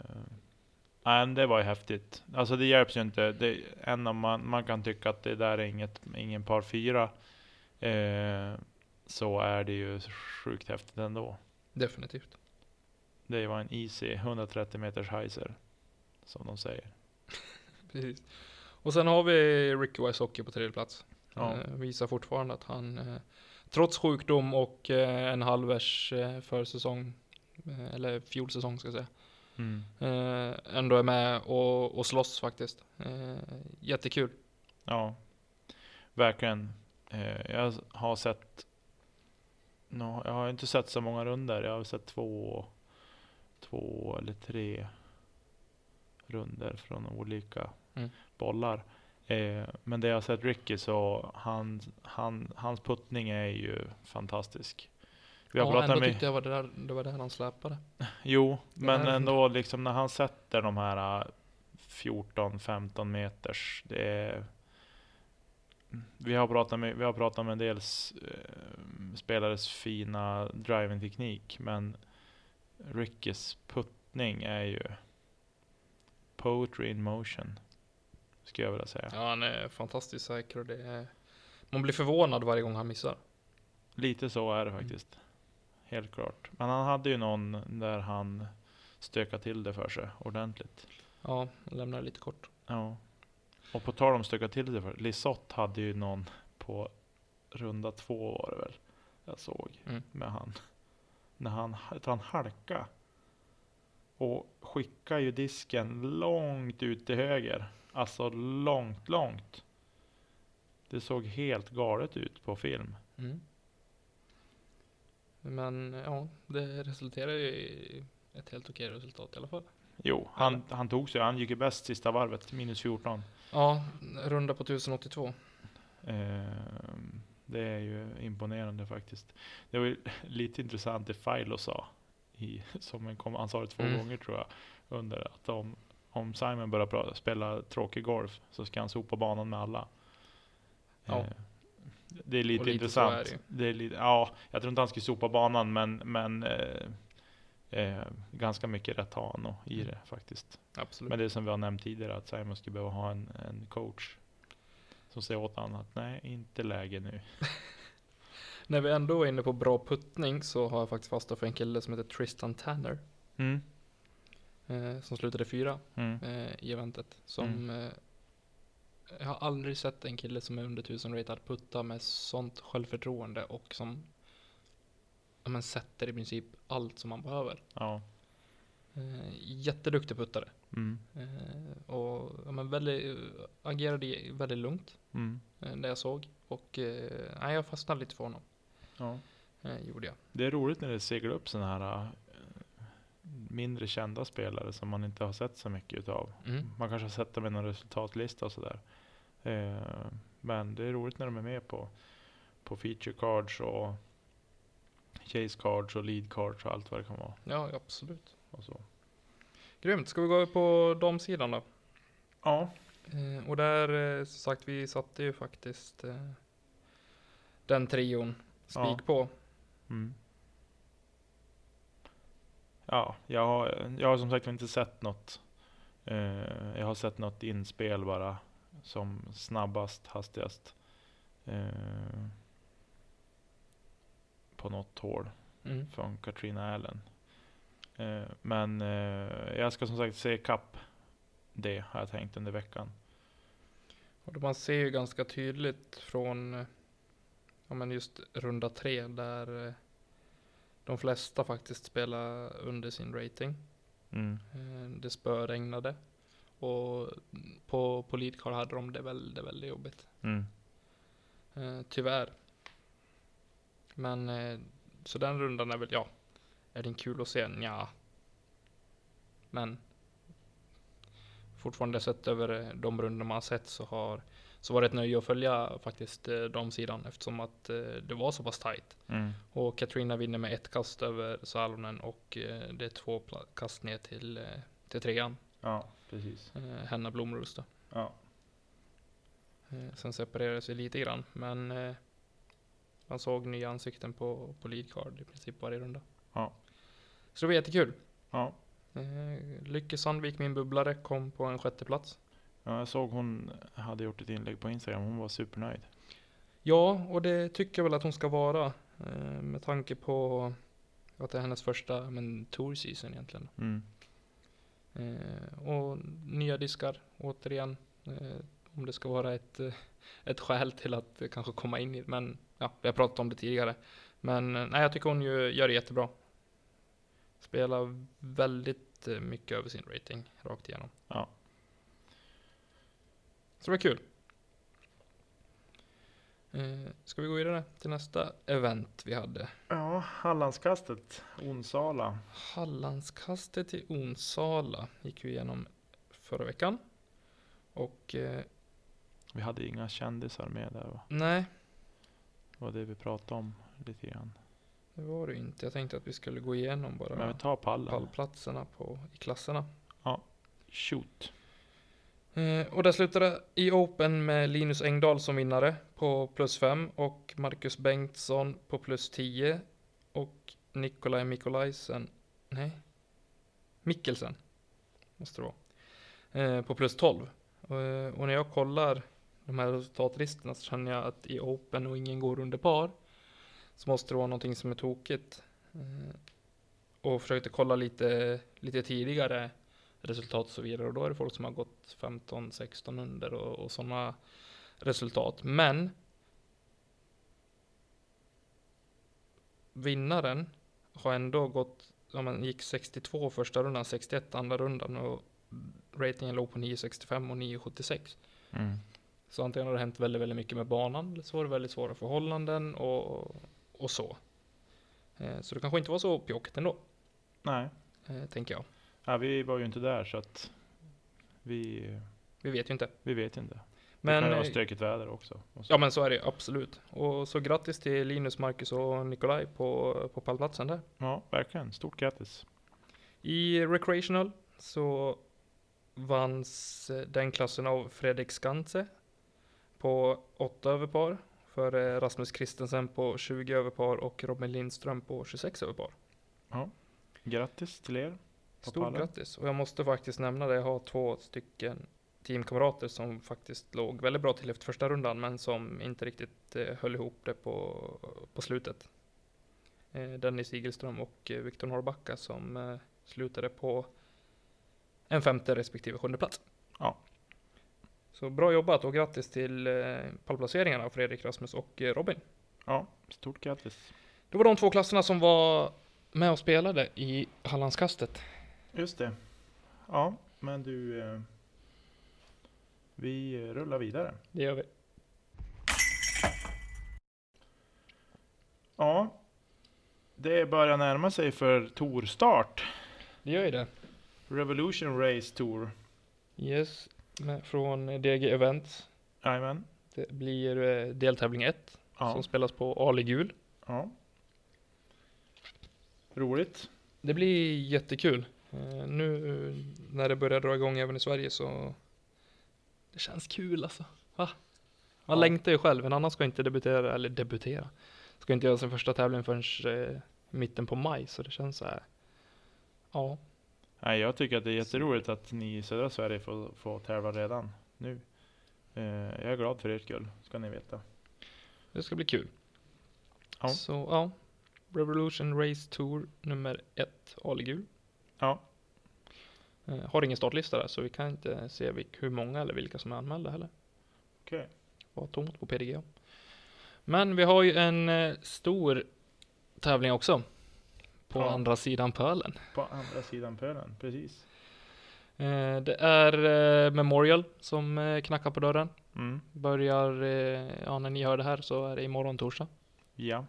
nej, det var ju häftigt. Alltså det hjälps ju inte. Det, än om man, man kan tycka att det där är inget, ingen par fyra. Eh, så är det ju sjukt häftigt ändå. Definitivt. Det var en easy 130 meters heiser. Som de säger. Precis. Och sen har vi Ricky Wysocki på tredje plats. Ja. Eh, visar fortfarande att han, eh, trots sjukdom och eh, en halvers eh, försäsong, eller fjolsäsong ska jag säga, Mm. ändå är med och, och slåss faktiskt. Jättekul. Ja, verkligen. Jag har sett, no, jag har inte sett så många runder. Jag har sett två, två eller tre runder från olika Mm. bollar. Eh, men det jag sett Ricky så han, han, hans puttning är ju fantastisk. Vi har Ja, pratat ändå med, tyckte jag var det där, det var där han släpade. Jo, Det men ändå liksom när han sätter de här 14-15 meters. Det är, vi, har pratat med, vi har pratat med en del eh, spelares fina driving-teknik, men Rickys puttning är ju poetry in motion. Skulle jag vilja säga. Ja, han är fantastiskt säker och det är, man blir förvånad varje gång han missar. Lite så är det faktiskt. Helt klart. Men han hade ju någon där han stökade till det för sig ordentligt. Ja, lämnar lite kort. Ja. Och på tal om stöka till det för Lisotte hade ju någon på runda två var det väl. Jag såg Mm. med han. När han, tror han halka. Och skickar ju disken långt ut till höger. Alltså långt, långt. Det såg helt galet ut på film. Mm. Men ja, det resulterar ju i ett helt okej resultat i alla fall. Jo, han, han tog sig. Han gick ju bäst sista varvet, minus 14. Ja, runda på 1082. Ehm, det är ju imponerande faktiskt. Det var ju lite intressant det Filo sa i, som en kom, han sa det två Mm. gånger tror jag, under att om, om Simon börjar pra- spela tråkig golf så ska han sopa banan med alla. Ja. Eh, det är lite lite intressant. är det det är lite, ja, jag tror inte han skulle sopa banan men, men eh, eh, ganska mycket rätt har han i Mm. det faktiskt. Absolut. Men det är som vi har nämnt tidigare att Simon skulle behöva ha en, en coach som säger åt honom att nej, inte läge nu. När vi ändå är inne på bra puttning så har jag faktiskt fastnat för en kille som heter Tristan Tanner. Mm. Eh, som slutade fyra Mm. eh, i eventet. Som eh, jag har aldrig sett en kille som är under 1000 ratad putta med sånt självförtroende och som ja, men sätter i princip allt som man behöver. Ja. Eh, jätteduktig puttare. Mm. Eh, och ja, men väldigt, agerade i- väldigt lugnt Mm. eh, det jag såg. Och eh, jag fastnade lite för honom. Ja. Eh, gjorde jag. Det är roligt när det seglar upp sådana här äh, mindre kända spelare som man inte har sett så mycket utav. Mm. Man kanske har sett dem i någon resultatlista och sådär. Eh, men det är roligt när de är med på, på feature cards och chase cards och lead cards och allt vad det kan vara. Ja, absolut. Och så. Grymt. Ska vi gå på damsidan då? Ja. Eh, och där, eh, som sagt, vi satte ju faktiskt eh, den trion spik Ja. på. Mm. Ja, jag har, jag har som sagt inte sett något. Eh, jag har sett något inspel bara som snabbast, hastigast. Eh, på något hål Mm. från Katrina Allen. Eh, men jag ska som sagt se kapp det har jag tänkt under veckan. Och man ser ju ganska tydligt från ja, men just runda tre där eh, de flesta faktiskt spelar under sin rating. Mm. Eh, det spöregnade. Och på, på leadcard hade de det väldigt, väldigt jobbigt. Mm. Eh, tyvärr. Men så den rundan är väl, ja. Är den kul att se? Ja. Men fortfarande sett över de rundor man har sett så har så var det ett nöje att följa faktiskt eh, de sidan eftersom att eh, det var så pass tight. Mm. Och Katrina vinner med ett kast över Salonen och eh, det är två kast ner till, till trean. Ja, precis. Henna Blomrus då. Ja. Sen separerade det sig lite grann, men man såg nya ansikten på, på leadcard i princip varje runda. Ja. Så det var jättekul. Ja. Lycke Sandvik, min bubblare, kom på en sjätte plats. Ja, jag såg hon hade gjort ett inlägg på Instagram. Hon var supernöjd. Ja, och det tycker jag väl att hon ska vara. Eh, med tanke på att det är hennes första men, tour season egentligen. Mm. Eh, och nya diskar, återigen. Eh, om det ska vara ett, ett skäl till att kanske komma in i Men ja, vi har pratat om det tidigare. Men nej, jag tycker hon ju, gör det jättebra. Spelar väldigt mycket över sin rating rakt igenom. Ja. Så det var kul. Eh, ska vi gå vidare till nästa event vi hade? Ja, Hallandskastet, Onsala. Hallandskastet i Onsala gick vi igenom förra veckan. Och eh, Vi hade inga kändisar med där va? nej, Det var det vi pratade om lite grann. det var det inte. Jag tänkte att vi skulle gå igenom bara Men vi tar pallen. pallplatserna på, i klasserna. Shoot. Eh, och där slutade i Open med Linus Engdahl som vinnare på plus 5 och Marcus Bengtsson på plus 10 och Nikolaj Mikolajsen, nej, Mikkelsen måste det vara, eh, på plus 12. Eh, och när jag kollar de här resultatlistorna så känner jag att i Open och ingen går under par så måste det vara någonting som är tokigt. Eh, och försökte kolla lite, lite tidigare resultat och så vidare. Och då är det folk som har gått 15-16 under och, och sådana resultat. Men vinnaren har ändå gått, ja man gick 62 första rundan, 61 andra rundan och ratingen låg på 9,65 och 9,76. Mm. Så antingen har det hänt väldigt, väldigt mycket med banan, eller så var det väldigt svåra förhållanden och, och så. Eh, Så det kanske inte var så pjåkigt ändå, Nej, eh, tänker jag. Ja, vi var ju inte där så att vi, Vi vet ju inte. vi vet inte. Men, det kan ju vara eh, stökigt väder också. Ja men så är det absolut. Och så grattis till Linus, Marcus och Nikolaj på, på pallplatsen där. ja, verkligen. Stort grattis. I Recreational så vanns eh, den klassen av Fredrik Skantze på 8 överpar för Rasmus Christensen på 20 överpar och Robin Lindström på 26 överpar. Grattis till er. Stort pallen. grattis! Och jag måste faktiskt nämna det, jag har två stycken teamkamrater som faktiskt låg väldigt bra till efter första rundan men som inte riktigt eh, höll ihop det på, på slutet. Eh, Dennis Igelström och eh, Viktor Norrbacka som eh, slutade på en femte respektive sjunde plats. Ja. Så bra jobbat och grattis till eh, pallplaceringarna Fredrik, Rasmus och eh, Robin. Ja, stort grattis. Det var de två klasserna som var med och spelade i Hallandskastet. Just det. Ja, men du. Eh, vi rullar vidare. Det gör vi. Ja. Det börjar närma sig för Torstart. Det gör ju det. Revolution Race Tour. Yes, från DG Events. Jajamän. Det blir eh, deltävling 1 Ja. som spelas på Ali Gul. ja. Roligt. Det blir jättekul. Eh, nu eh, när det börjar dra igång även i Sverige så det känns kul alltså. Va? Man Ja. längtar ju själv. En annan ska inte debutera, eller debutera. Ska inte göra sin första tävling förrän eh, mitten på maj så det känns så här. Ja, Nej, jag tycker att det är jätteroligt att ni i södra Sverige får, får tävla redan nu. Eh, jag är glad för ert skull, ska ni veta. det ska bli kul. Ja. Så ja, Revolution Race Tour nummer 1, Ali Gul. Ja, Eh, har ingen startlista där så vi kan inte se hur många eller vilka som är anmälda heller. okej. Var tomt på PDG. Men vi har ju en eh, stor tävling också. På Ja. andra sidan pölen. På andra sidan pölen, precis. Eh, det är Memorial som knackar på dörren. Mm. Börjar, ja när ni hör det här så är det imorgon torsdag Ja.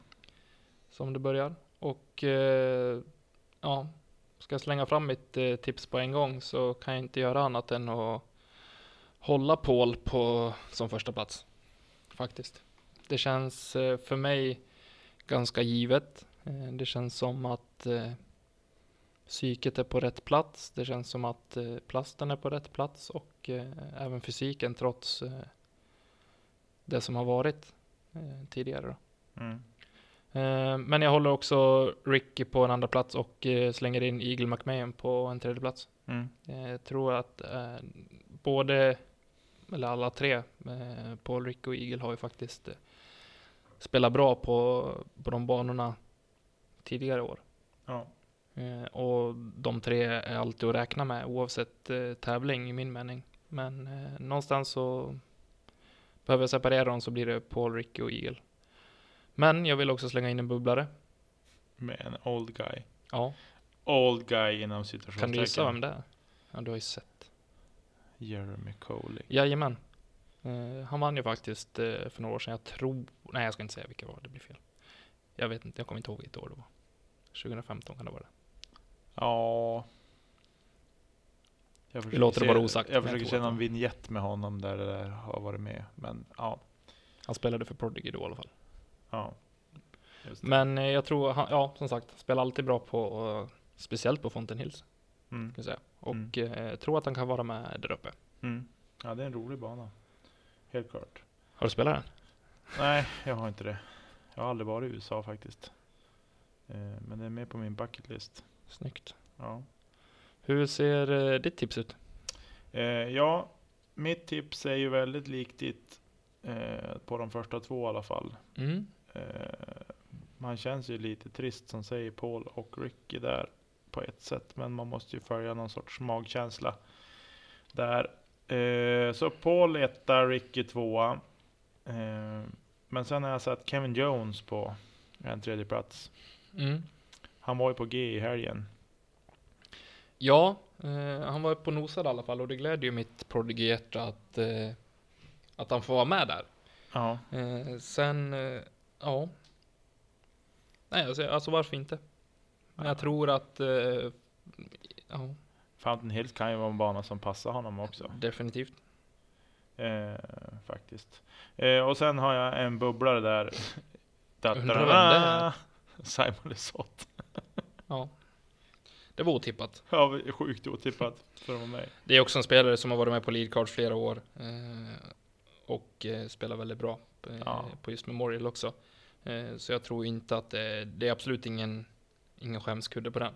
som det börjar. Och ja, ska jag slänga fram mitt eh, tips på en gång så kan jag inte göra annat än att hålla Paul på som första plats. Faktiskt. Det känns eh, för mig ganska givet. Eh, det känns som att eh, psyket är på rätt plats. Det känns som att eh, plasten är på rätt plats och eh, även fysiken trots det som har varit tidigare. Då. Mm. Eh, Men jag håller också Ricky på en andra plats och eh, slänger in Eagle McMahon på en tredje plats. Mm. Eh, Jag tror att både, eller alla tre, Paul, Ricky och Eagle har ju faktiskt spelat bra på, på de banorna tidigare år. Ja. Och de tre är alltid att räkna med oavsett tävling i min mening. Men någonstans så behöver jag separera dem så blir det Paul, Ricky och Eagle. Men jag vill också slänga in en bubblare. Med en old guy. Ja, Old guy inom situationstecken. kan du gissa vem det är? Ja, du har ju sett. Jeremy Coley. Jajamän. Eh, han vann ju faktiskt eh, för några år sedan. Jag tror... Nej, jag ska inte säga vilka det var. Det blir fel. Jag vet inte. Jag kommer inte ihåg vilket år det var. 2015 kan det vara. Ja. Jag försöker låter det vara osagt, Jag försöker någon det- vignett med honom där det där har varit med. Men ja. Han spelade för Prodigy då i alla fall. Ja. Men eh, jag tror, han, ja som sagt, spelar alltid bra på, eh, speciellt på Fountain Hills. Mm. Jag säga. Och eh, tror att han kan vara med där uppe. Mm. Ja, det är en rolig bana. Helt klart. Har du spelat den? Nej, jag har inte det. Jag har aldrig varit i USA faktiskt. Eh, men det är med på min bucket list. Snyggt. Ja. Hur ser eh, ditt tips ut? Ja, mitt tips är ju väldigt likt ditt på de första två i alla fall. Mm. Eh, man känns ju lite trist som säger Paul och Ricky där på ett sätt. Men man måste ju följa någon sorts magkänsla där. Eh, så Paul etta, Ricky tvåa. Eh, men sen har jag satt Kevin Jones på en tredje plats. Mm. Han var ju på G i helgen. Ja, eh, han var på nosad i alla fall och det glädjer ju mitt Prodigy-hjärta att, eh, att han får vara med där. Ja, Eh, sen, ja. Nej, alltså, alltså varför inte? Men jag tror att, eh, ja, Fountain Hills kan ju vara en bana som passar honom också. definitivt. Eh, faktiskt. Eh, och sen har jag en bubblare där. Undrar vem det är? Simon Lesoth. Ja. Det var otippat. Ja, sjukt otippat för mig. Det är också en spelare som har varit med på lead cards flera år. Eh, och eh, spelar väldigt bra eh, Ja. på just Memorial också. Eh, så jag tror inte att det, det är absolut ingen, ingen skämskudde på den.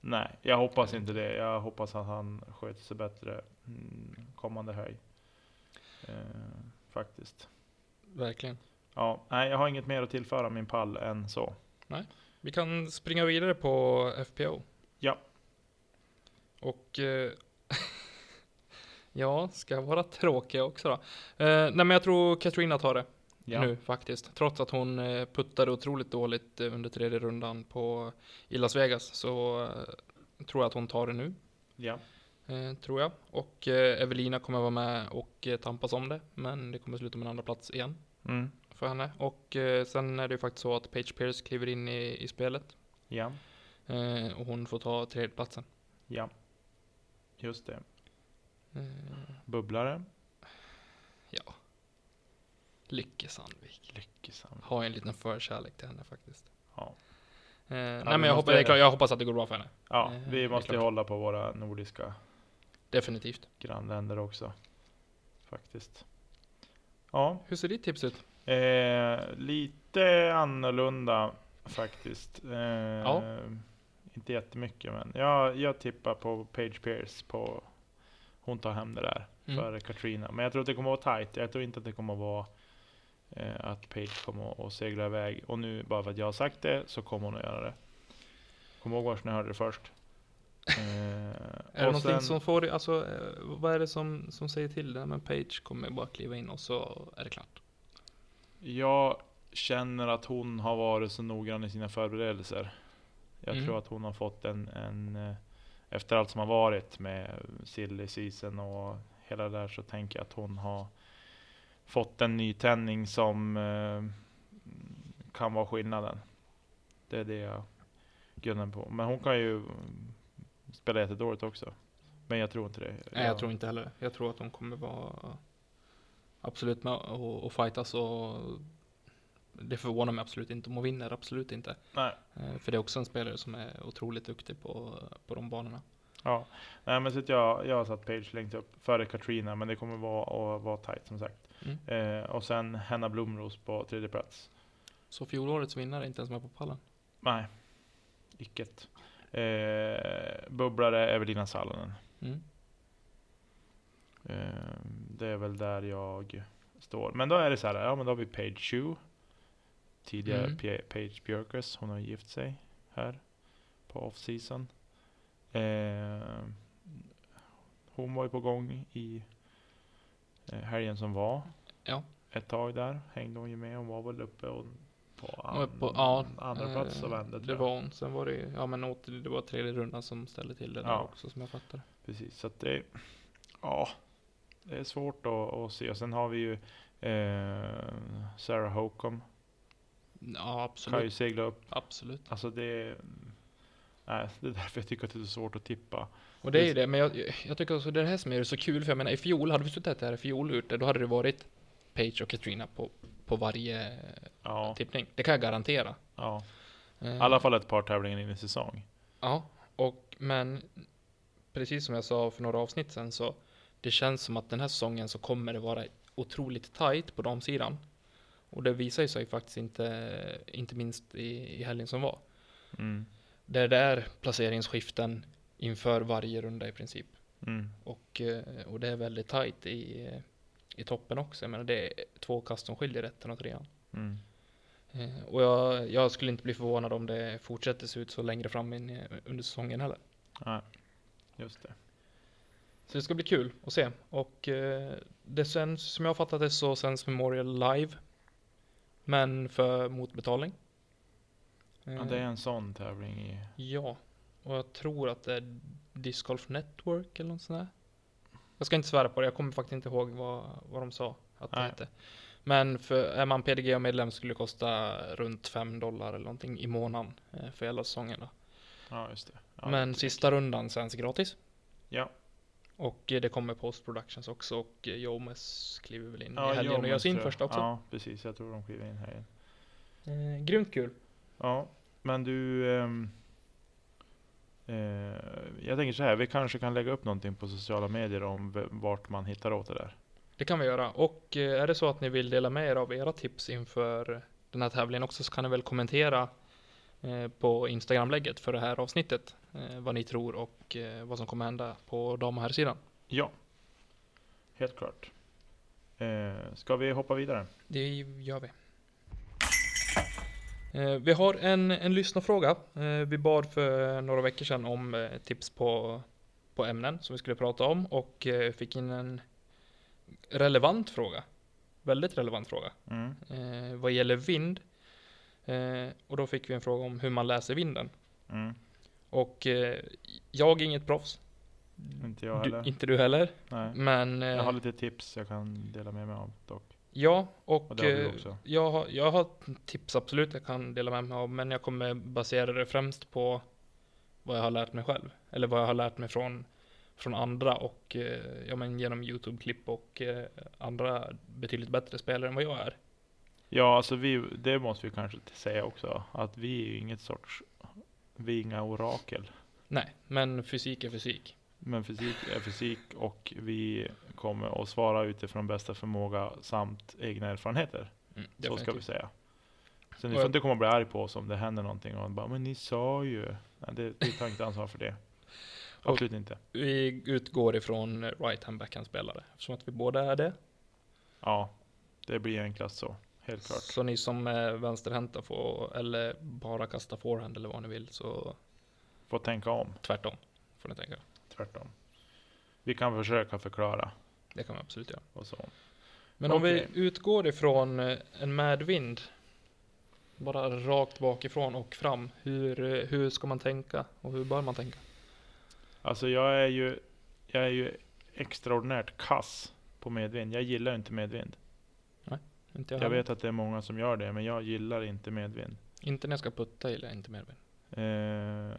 Nej, jag hoppas inte det. Jag hoppas att han sköter sig bättre mm, kommande höj. Eh, faktiskt. Verkligen. Ja, nej, jag har inget mer att tillföra min pall än så. Vi kan springa vidare på FPO. Ja. Och eh, ja, ska jag vara tråkig också då? Eh, nej men jag tror Katrina tar det Ja. nu faktiskt. Trots att hon eh, puttade otroligt dåligt eh, under tredje rundan på i Las Vegas så eh, tror jag att hon tar det nu. Ja. Eh, tror jag. Och eh, Evelina kommer vara med och eh, tampas om det. Men det kommer sluta med en andra plats igen Mm. för henne. Och eh, sen är det ju faktiskt så att Paige Pierce kliver in i, i spelet. Ja. Eh, och hon får ta tredjeplatsen. Ja. Just det. Eh, Bubblare. ja. Lycke Sandvik. Lyckosam. Har en liten förkärlek till henne faktiskt. Ja. Eh, nej men jag, hoppas, klart, jag hoppas att det går bra för henne. Ja, Eh, vi måste hålla på våra nordiska Definitivt. grannländer också. Faktiskt. Ja, Hur ser ditt tips ut? eh, lite annorlunda faktiskt. Eh, Inte jättemycket men jag, jag tippar på Page Pierce på hon tar hem det där Mm. för Katrina. Men jag tror att det kommer att vara tight. Jag tror inte att det kommer att vara att Page kommer att- segla iväg. Och nu bara för att jag har sagt det så kommer hon att göra det. Kom ihåg var ni hörde det först. Eh, Är det någonting sen- som får dig- alltså eh, vad är det som, som säger till det? Men Page kommer bara kliva in och så är det klart. Jag känner att hon har varit så noggrann i sina förberedelser. Jag Mm. tror att hon har fått en, en eh, efter allt som har varit med silly season och hela det där så tänker jag att hon har fått en nytändning som eh, kan vara skillnaden. Det är det jag gunnar på. Men hon kan ju spela jättedåligt också. Men jag tror inte det. Nej jag tror inte heller. Jag tror att de kommer vara absolut med och, och fightas och det förvånar mig absolut inte om hon vinner, absolut inte. Nej. Eh, För det är också en spelare som är otroligt duktig på, på de banorna. Ja, nej men så att jag, jag har satt Page längst upp före Katrina, men det kommer vara, att vara tight som sagt. Mm. Eh, och sen Henna Blomros på tredje plats. Så fjolårets vinnare är inte ens med på pallen. Nej, icket. Eh, bubblare Evelina Salonen. Mm. Eh, det är väl där jag står. Men då är det så här, ja men då har vi Page Chu. Tidigare Mm. Page Björkes, hon har gift sig här på off-season. Eh, hon var ju på gång i helgen som var. Ja. Ett tag där hängde hon ju med. Hon var väl uppe och på, an- på- ja, andra plats och eh, vände Det var hon. Sen var det ja men åter, det var tredje rundan som ställde till det där Ja. också som jag fattar. Precis, så att det, ja, det är svårt att, att se. Sen har vi ju eh, Sarah Hocum. Ja Kan ju absolut. segla upp. Absolut. Alltså det, nej, det är därför jag tycker att det är så svårt att tippa. Och det är ju det, men jag, jag tycker också det är det här som är så kul, för jag menar i fjol, hade vi suttit här i fjol ute, då hade det varit Page och Katrina på, på varje Ja, tippning. Det kan jag garantera. ja. Eh, I alla fall ett par tävlingar in i säsong. Ja, och men precis som jag sa för några avsnitt sen så det känns som att den här säsongen så kommer det vara otroligt tight på damsidan. Och det visar ju sig faktiskt inte, inte minst i, i helgen som var. Mm. Där det är placeringsskiften inför varje runda i princip. Mm. Och, eh, och det är väldigt tight i, i toppen också. Jag menar det är två kast som skiljer ettan och trean. Mm. Eh, Och jag, jag skulle inte bli förvånad om det fortsätter se ut så längre fram in, i- under säsongen heller. Nej, just det. Så det ska bli kul att se. Och eh, det sänds, som jag har fattat det så sänds Memorial live. Men för motbetalning. Ja, det är en sån tävling i... Ja, och jag tror att det är Disc Golf Network eller något sånt där. Jag ska inte svära på det, jag kommer faktiskt inte ihåg vad, vad de sa att det Nej. hette. Men för, är man PDG-medlem skulle det kosta runt 5 dollar eller någonting i månaden eh, för hela säsongen. Då. Ja, just det. Ja, Men det- sista rundan sänds gratis. Ja. Och eh, det kommer post productions också och eh, Jomes kliver väl in Ja, i helgen och gör sin första också. Ja, precis. Jag tror de kliver in här igen. Eh, grymt kul. Ja, men du... eh, jag tänker så här, vi kanske kan lägga upp någonting på sociala medier om vart man hittar åt det där. Det kan vi göra. Och eh, är det så att ni vill dela med er av era tips inför den här tävlingen också så kan ni väl kommentera eh, på Instagram-lägget för det här avsnittet. Eh, vad ni tror och eh, vad som kommer hända på dam och herrsidan. Ja, helt klart. Eh, ska vi hoppa vidare? Det gör vi. Eh, vi har en, en lyssnarfråga. Eh, vi bad för några veckor sedan om eh, tips på, på ämnen som vi skulle prata om och fick in en relevant fråga. Väldigt relevant fråga. Mm. Vad gäller vind. Och då fick vi en fråga om hur man läser vinden. Mm. Och jag är inget proffs. Inte jag heller. Du, inte du heller. Nej. Men Jag har lite tips jag kan dela med mig av dock. Ja, och, Och eh, också. jag, har, jag har tips absolut jag kan dela med mig av, men jag kommer basera det främst på vad jag har lärt mig själv. Eller vad jag har lärt mig från, från andra och eh, ja, men genom YouTube-klipp och eh, andra betydligt bättre spelare än vad jag är. Ja, alltså vi, det måste vi kanske säga också. Att vi är ju inget sorts, vi är inga orakel. Nej, men fysik är fysik. Men fysik är fysik och vi kommer att svara utifrån bästa förmåga samt egna erfarenheter. Mm, Så ska vi säga. Så ni får inte komma och bli arg på oss om det händer någonting och bara, men ni sa ju. Nej, det, vi tar inte ansvar för det. Absolut inte. Vi utgår ifrån right hand backhand spelare eftersom att vi båda är det. Ja, det blir enklast så. Helt klart. Så ni som är vänsterhänta får, eller bara kasta forehand eller vad ni vill, så Får tänka om, tvärtom får ni tänka. tvärtom. Vi kan försöka förklara Det kan man absolut göra. och så. Men om vi utgår ifrån eh, en medvind, bara rakt bakifrån och fram, hur, eh, hur ska man tänka och hur bör man tänka? Alltså jag är ju, jag är ju extraordinärt kass på medvind. Jag gillar inte medvind. Inte jag, Jag vet att det är många som gör det, men jag gillar inte medvind. Inte när jag ska putta gillar jag inte medvind. Ehm,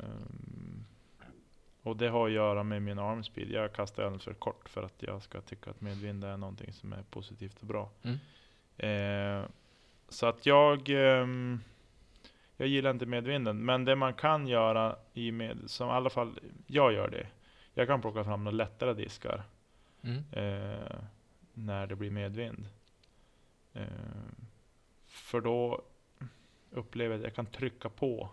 och det har att göra med min armspeed. Jag kastar alldeles för kort för att jag ska tycka att medvind är någonting som är positivt och bra. Mm. Ehm, så att jag, ehm, jag gillar inte medvinden. Men det man kan göra i med, som i alla fall jag gör det. Jag kan plocka fram några lättare diskar Mm. eh, när det blir medvind. Eh, för då upplever jag att jag kan trycka på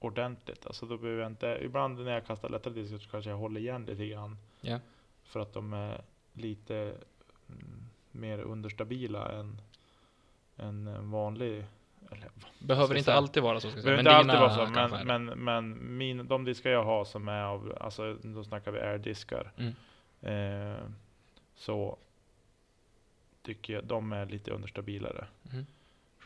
ordentligt. Alltså då behöver jag inte, ibland när jag kastar lättare diskar så kanske jag håller igen lite grann. Ja. För att de är lite mm, mer understabila än, än en vanlig. Eller, Behöver inte säga- alltid vara så ska behöver inte alltid vara så, men, men, men min, de diskar jag har som är av, alltså då snackar vi airdiskar. Mm. Eh, så tycker jag de är lite understabilare Mm.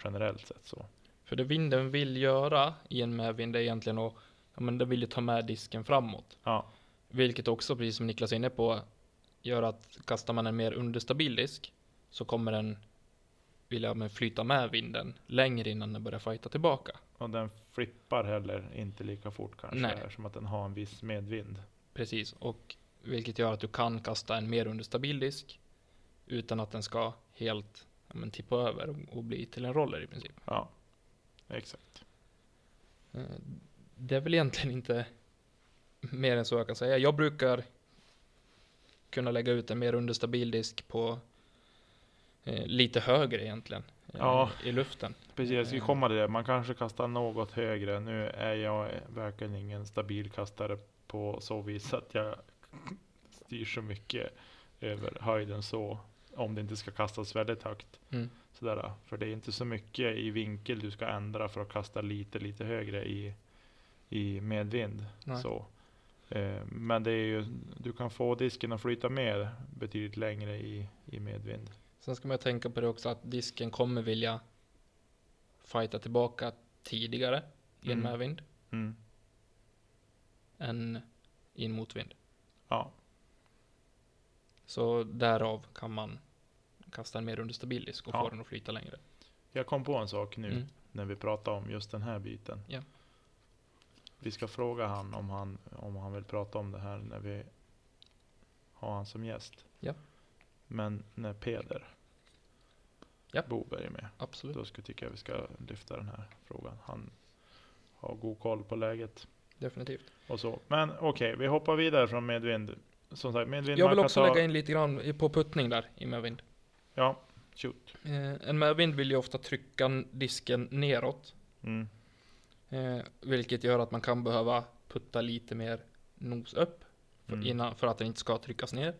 generellt sett så. För det vinden vill göra i en medvind är egentligen att, ja men den vill ju ta med disken framåt. Ja, Vilket också, precis som Niklas är inne på, gör att kastar man en mer understabil disk så kommer den vilja men flyta med vinden längre innan den börjar fighta tillbaka. och den flippar heller inte lika fort kanske Nej. eftersom att den har en viss medvind. Precis, och vilket gör att du kan kasta en mer understabil disk utan att den ska helt ja, men, tippa över och, och bli till en roller i princip. Ja, exakt. Eh, Det är väl egentligen inte mer än så jag kan säga. Jag brukar kunna lägga ut en mer understabil disk på eh, lite högre egentligen. eh, Ja. I luften. Precis, jag ska Eh. komma till det. Man kanske kastar något högre. Nu är jag verkligen ingen stabil kastare på så vis att jag styr så mycket över höjden så. Om det inte ska kastas väldigt högt. Mm. Sådär. För det är inte så mycket i vinkel du ska ändra för att kasta lite, lite högre i, i medvind. Nej. Så. Eh, men det är ju, du kan få disken att flyta med betydligt längre i, i medvind. Sen ska man tänka på det också att disken kommer vilja fighta tillbaka tidigare i en Mm. medvind Mm. än i en motvind. Ja, Så därav kan man kasta en mer understabil disk och Ja. få den att flyta längre. jag kom på en sak nu. Mm. när vi pratar om just den här biten. Ja. Vi ska fråga han om han, om han vill prata om det här när vi ha han som gäst. Ja. Men när Peder Ja. Boberg är med, Absolut. då skulle tycka jag vi ska lyfta den här frågan. Han har god koll på läget Definitivt. och så. Men okej, vi hoppar vidare från medvind. Som sagt, medvind Jag vill också ta- lägga in lite grann på puttning där i medvind. Ja, shoot. Eh, en medvind vill ju ofta trycka disken neråt. Mm. Eh, vilket gör att man kan behöva putta lite mer nos upp. För, Mm. innan, för att den inte ska tryckas ner.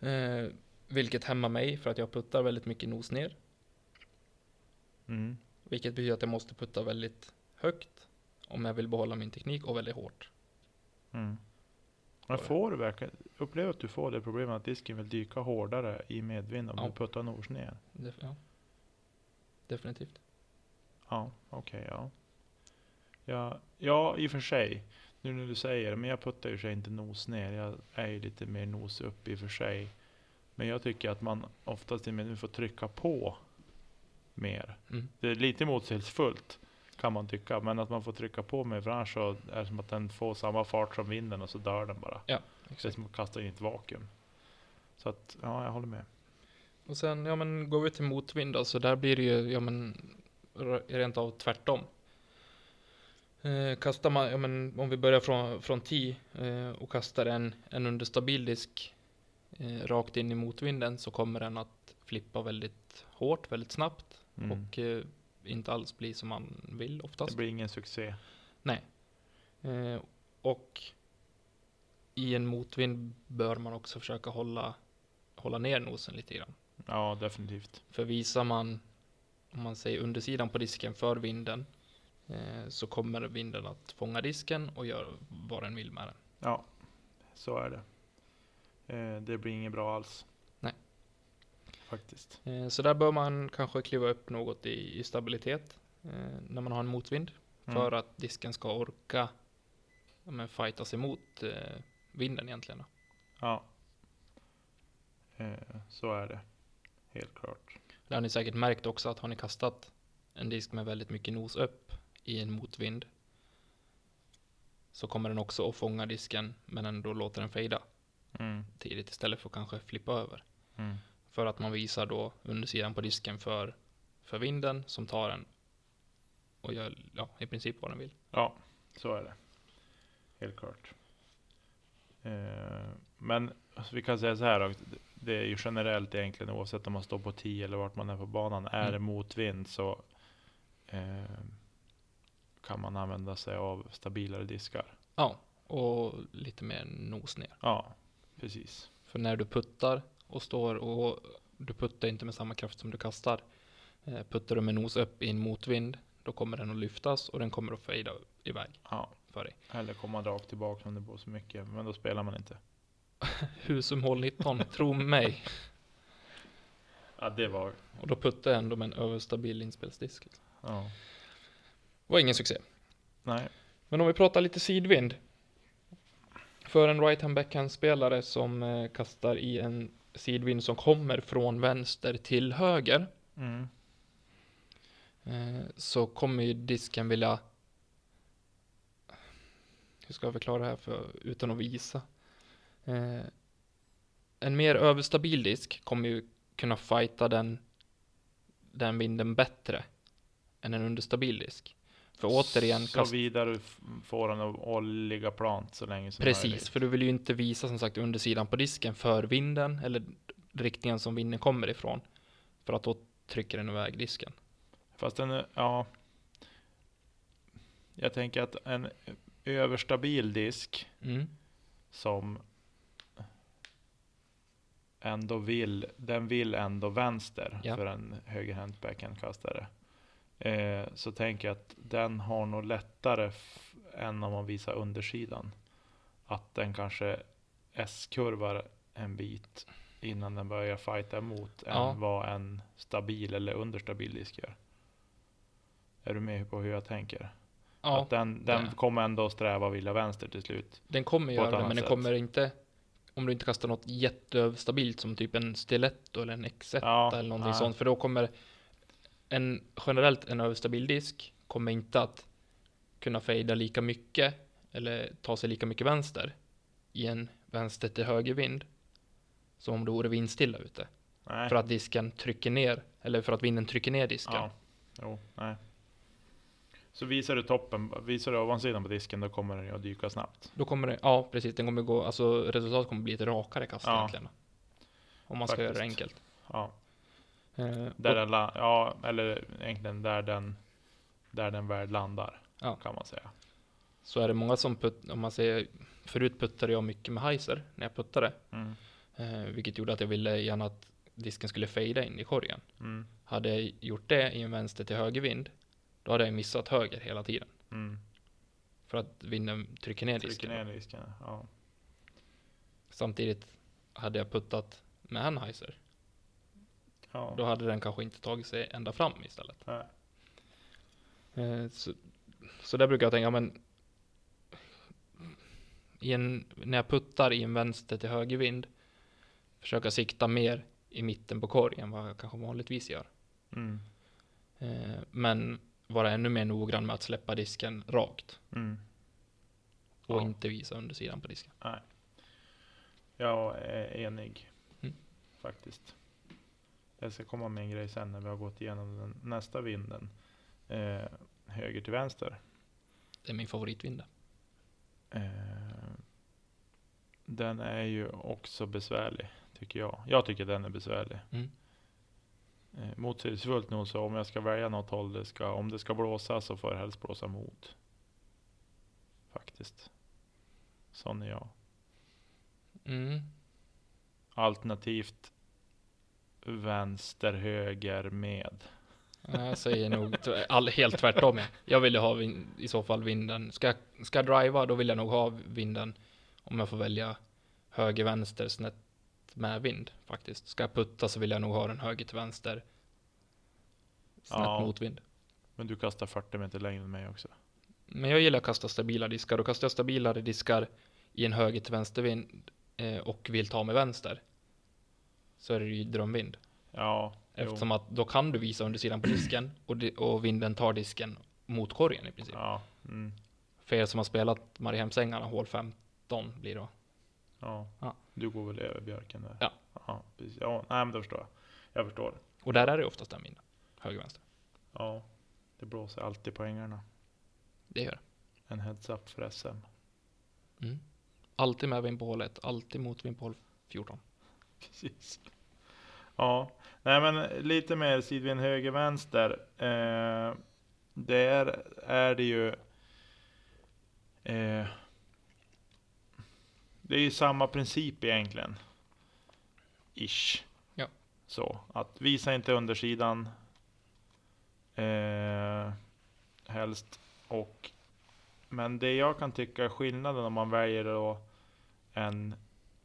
Eh, vilket hämmar mig för att jag puttar väldigt mycket nos ner. Mm. Vilket betyder att jag måste putta väldigt högt. Om jag vill behålla min teknik och väldigt hårt. Mm. Men får du verkligen, upplever att du får det problemet att disken vill dyka hårdare i medvind om Ja. du puttar nors ner? Def- ja. Definitivt. Ja, okej, ja. ja. Ja, i och för sig. Nu när du säger det, men jag puttar ju för sig inte nos ner. Jag är ju lite mer nos upp i och för sig. Men jag tycker att man oftast i medvind får trycka på mer. Mm. Det är lite motsägelsefullt kan man tycka, men att man får trycka på för annars så är det som att den får samma fart som vinden och så dör den bara. Det är Exakt. som att kasta in i ett vakuum. Så att, ja, jag håller med. Och sen, ja men går vi till motvind då, så där blir det ju, ja men rent av tvärtom. Eh, kastar man, ja men om vi börjar från, från 10 eh, och kastar en, en understabil disk eh, rakt in i motvinden så kommer den att flippa väldigt hårt, väldigt snabbt Mm. och eh, inte alls bli som man vill oftast. det blir ingen succé. Eh, och i en motvind bör man också försöka hålla, hålla ner nosen lite grann. Ja, definitivt. För visar man, om man säger undersidan på disken för vinden, eh, så kommer vinden att fånga disken och göra vad den vill med den. Ja, så är det. Eh, det blir inget bra alls. Faktiskt. Eh, så där bör man kanske kliva upp något i, i stabilitet eh, när man har en motvind. Mm. För att disken ska orka ja, men fightas emot eh, vinden egentligen. Ja. Så är det. Helt klart. Det har ni säkert märkt också att har ni kastat en disk med väldigt mycket nos upp i en motvind så kommer den också att fånga disken men ändå låter den fejda Mm. tidigt istället för att kanske flippa över. Mm. För att man visar då undersidan på disken för, för vinden som tar den och gör ja, i princip vad den vill. Ja, så är det. Helt klart. Eh, men alltså, vi kan säga så här Det är ju generellt egentligen oavsett om man står på 10 eller vart man är på banan. Är Mm. det motvind så eh, kan man använda sig av stabilare diskar. Ja, och lite mer nos ner. Ja, precis. För när du puttar och står och du puttar inte med samma kraft som du kastar. Eh, puttar du med nos upp i en motvind, då kommer den att lyftas och den kommer att fejda iväg Ja, för dig. eller komma rakt tillbaka om det blåser mycket. Men då spelar man inte. Husum hål 19, tro mig. Ja, det var... Och då puttar jag ändå med en överstabil inspelsdisk. Ja. Det var ingen succé. Nej. Men om vi pratar lite sidvind. För en right hand backhand spelare som eh, kastar i en sidvind som kommer från vänster till höger. Mm. Eh, så kommer ju disken vilja hur ska jag förklara det här för, utan att visa? Eh, en mer överstabil disk kommer ju kunna fighta den, den vinden bättre än en understabil disk. För återigen, Så kast, vidare får den att ligga plant så länge som precis, möjligt. för du vill ju inte visa som sagt undersidan på disken för vinden eller riktningen som vinden kommer ifrån. För att då trycker den iväg disken. Fast den, ja. Jag tänker att en överstabil disk Mm. som ändå vill, den vill ändå vänster Ja. för en högerhänt backhandkastare. Eh, så tänker jag att den har nog lättare än om man visar undersidan. Att den kanske S-kurvar en bit innan den börjar fighta emot Ja. än vad en stabil eller understabil disk gör. Är du med på hur jag tänker? Ja, Att den, den kommer ändå sträva och vilja vänster till slut. Den kommer göra det, men den kommer inte om du inte kastar något jätteöverstabilt som typ en stiletto eller en X1 Ja, eller någonting nej. sånt. För då kommer en generellt en överstabil disk kommer inte att kunna fejda lika mycket eller ta sig lika mycket vänster i en vänster till höger vind. Som om det vore vindstilla ute. Nej. För att disken trycker ner, eller för att vinden trycker ner disken. Ja. Jo, nej. Så visar du toppen, visar du ovansidan på disken, då kommer den att dyka snabbt. Då kommer det, ja precis, den kommer gå, alltså resultatet kommer bli ett rakare kast Ja. egentligen. Om man ska göra det Faktiskt. enkelt. Ja. Eh, Där den, ja, eller egentligen där den, där den väl landar. Ja. Kan man säga. så är det många som putt, om man säger, förut puttade jag mycket med heiser när jag puttade. Mm. Eh, vilket gjorde att jag ville gärna att disken skulle fejda in i korgen. Mm. Hade jag gjort det i en vänster till höger vind, då hade jag missat höger hela tiden. Mm. För att vinden trycker ner Trycker disken. ner disken. Ja. Samtidigt hade jag puttat med en heiser, ja. då hade den kanske inte tagit sig ända fram istället. Eh, Så, så där brukar jag tänka, men en, när jag puttar i en vänster till höger vind, försöka sikta mer i mitten på korgen än vad jag kanske vanligtvis gör. Mm. Eh, Men vara ännu mer noggrann med att släppa disken rakt Mm. och Ja. inte visa undersidan på disken. Nej. Jag är enig. Mm. Faktiskt. Jag ska komma med en grej sen när vi har gått igenom den nästa vinden. Eh, höger till vänster. Det är min favoritvind. Eh, den är ju också besvärlig, tycker jag. Jag tycker den är besvärlig. Mm. Eh, motsägelsefullt nog så om jag ska välja något håll, det ska, om det ska blåsa så får det helst blåsa mot. Faktiskt. Sån är jag. Mm. Alternativt vänster, höger med. Jag säger nog all, helt tvärtom. jag. Jag vill ha vin, i så fall vinden. Ska, ska jag driva då vill jag nog ha vinden om jag får välja höger, vänster, snett med vind faktiskt. Ska jag putta så vill jag nog ha den höger till vänster. Snett Ja. mot vind. Men du kastar 40 meter längre än mig också. Men jag gillar att kasta stabila diskar och kastar jag stabilare diskar i en höger till vänster vind eh, och vill ta med vänster så är det ju drömvind. Ja, Eftersom att då kan du visa undersidan på disken och, di- och vinden tar disken mot korgen i princip. Ja, mm, För er som har spelat Mariehemsängarna, hål 15 blir det va? ja. Ja. Du går väl över björken där? Ja. Ja, precis. ja nej men då förstår jag. Jag förstår. Och där är det oftast den vinden. Höger, vänster. Ja, det blåser alltid på ängarna. Det gör det. En heads up för SM. Mm. Alltid med vind på hål 1, alltid motvind på hål 14. Precis. Ja, nej men lite mer sidvind höger vänster. Eh, där är det ju. Eh, det är ju samma princip egentligen. Ish. Ja. Så att visa inte undersidan. Eh, helst och. Men det jag kan tycka är skillnaden om man väljer då en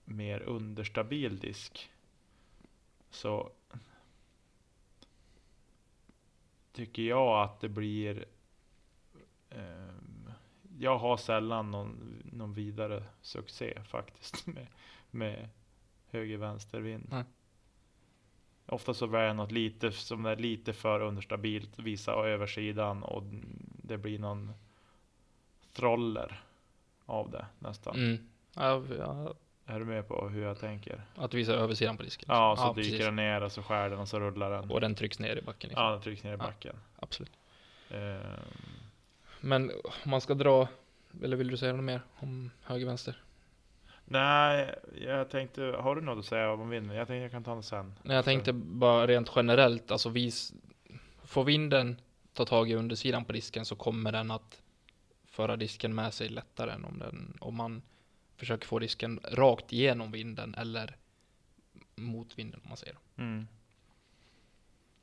mer understabil disk. Så tycker jag att det blir ehm, jag har sällan någon, någon vidare succé faktiskt med, med höger vänster vind. Nej. Ofta så väljer jag något lite som är lite för understabilt, visa översidan och det blir någon troller av det nästan. Mm. Ja, ja, Är du med på hur jag tänker? att visa översidan på disken. Ja, så precis. dyker den ner och så skär den och så rullar den. Och den trycks ner i backen. Liksom. Ja, den trycks ner i Ja. backen. Absolut. Ehm, Men om man ska dra, eller vill du säga något mer om höger, vänster? nej, jag tänkte, har du något att säga om vinden? Jag tänkte jag kan ta det sen. Nej, jag tänkte bara rent generellt, alltså vis, får vinden ta tag i undersidan på disken så kommer den att föra disken med sig lättare än om, den, om man försöker få disken rakt igenom vinden eller mot vinden om man säger. Mm.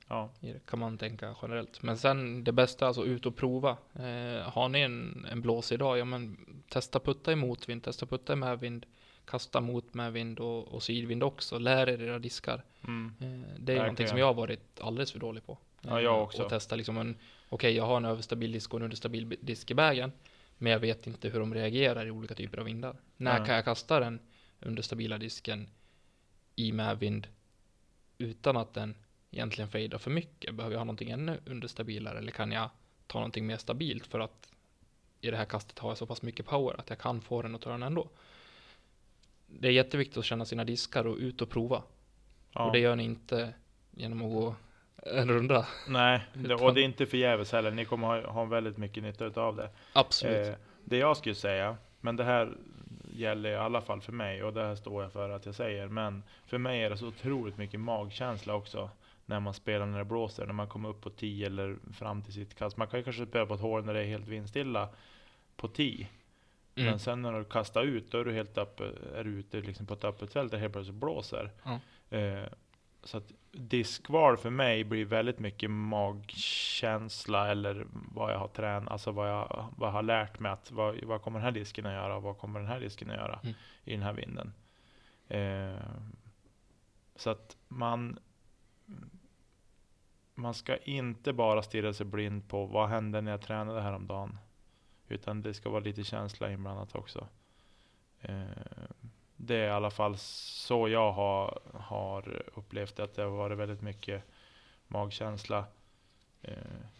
Ja, Det kan man tänka generellt. Men sen det bästa, alltså ut och prova. Eh, har ni en, en blåsig dag, ja men testa putta i motvind, testa putta i medvind, kasta mot medvind och, och sidvind också. Lär er era diskar. mm. Eh, det är Verkligen. någonting som jag har varit alldeles för dålig på. Ja, jag Eh, också. Och testa liksom en, okej jag har en överstabil disk och en understabil bi- disk i vägen. Men jag vet inte hur de reagerar i olika typer av vindar. När Nej. kan jag kasta den understabila disken i medvind utan att den egentligen fejdar för mycket? Behöver jag ha någonting ännu understabilare eller kan jag ta någonting mer stabilt för att i det här kastet har jag så pass mycket power att jag kan få den att turna ändå? det är jätteviktigt att känna sina diskar och ut och prova. Ja. Och det gör ni inte genom att gå en runda. Nej, det, och det är inte förgäves heller. Ni kommer ha, ha väldigt mycket nytta utav det. Absolut. Eh, det jag skulle säga, men det här gäller i alla fall för mig och det här står jag för att jag säger. Men för mig är det så otroligt mycket magkänsla också när man spelar när det blåser. När man kommer upp på 10 eller fram till sitt kast. Man kan ju kanske spela på ett hål när det är helt vindstilla på 10. Mm. Men sen när du kastar ut, då är du helt uppe, är du ute liksom på ett öppet fält där helt plötsligt blåser. Ja. Eh, så att diskval för mig blir väldigt mycket magkänsla eller vad jag har tränat, alltså vad jag, vad jag har lärt mig att vad, vad kommer den här disken att göra och vad kommer den här disken att göra Mm. i den här vinden. Eh, så att man man ska inte bara stirra sig blind på vad hände när jag tränade häromdagen. Utan det ska vara lite känsla inblandat också. Eh, det är i alla fall så jag har, har upplevt att det har varit väldigt mycket magkänsla eh,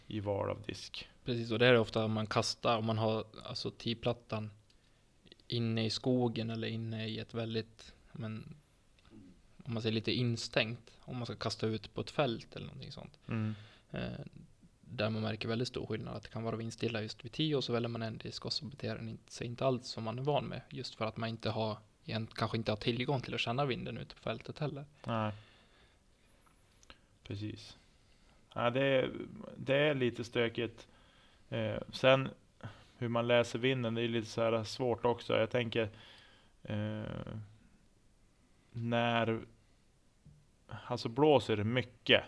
i val av disk. Precis, och det är ofta om man kastar, om man har alltså tidplattan inne i skogen eller inne i ett väldigt, men, om man säger lite instängt, om man ska kasta ut på ett fält eller någonting sånt. Mm. Eh, där man märker väldigt stor skillnad, att det kan vara vindstilla just vid 10 och så väljer man en disk och så beter den sig inte alls som man är van med, just för att man inte har, kanske inte har tillgång till att känna vinden ute på fältet heller. Nej. Precis. Ja, det, är, det är lite stökigt. Eh, sen hur man läser vinden, det är lite så här svårt också. Jag tänker eh, när alltså blåser det mycket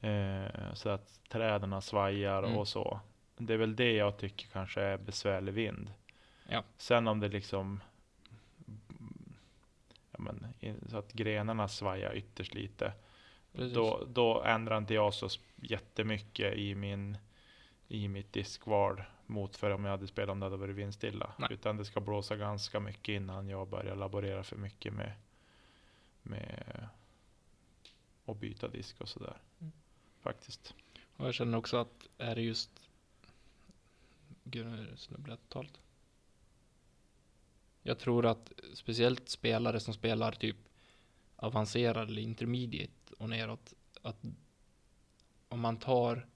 eh, så att träden svajar Mm. och så. Det är väl det jag tycker kanske är besvärlig vind. Ja. Sen om det liksom ja, men, så att grenarna svajar ytterst lite. Precis. Då, då ändrar inte jag så jättemycket i, min, i mitt diskval mot för om jag hade spelat om det hade varit vindstilla. Nej. Utan det ska blåsa ganska mycket innan jag börjar laborera för mycket med, med att byta disk och sådär. Mm. Faktiskt. Och jag känner också att är det just Gud, nu snubblar jag totalt. Jag tror att speciellt spelare som spelar typ avancerad eller intermediate och neråt, att om man tar,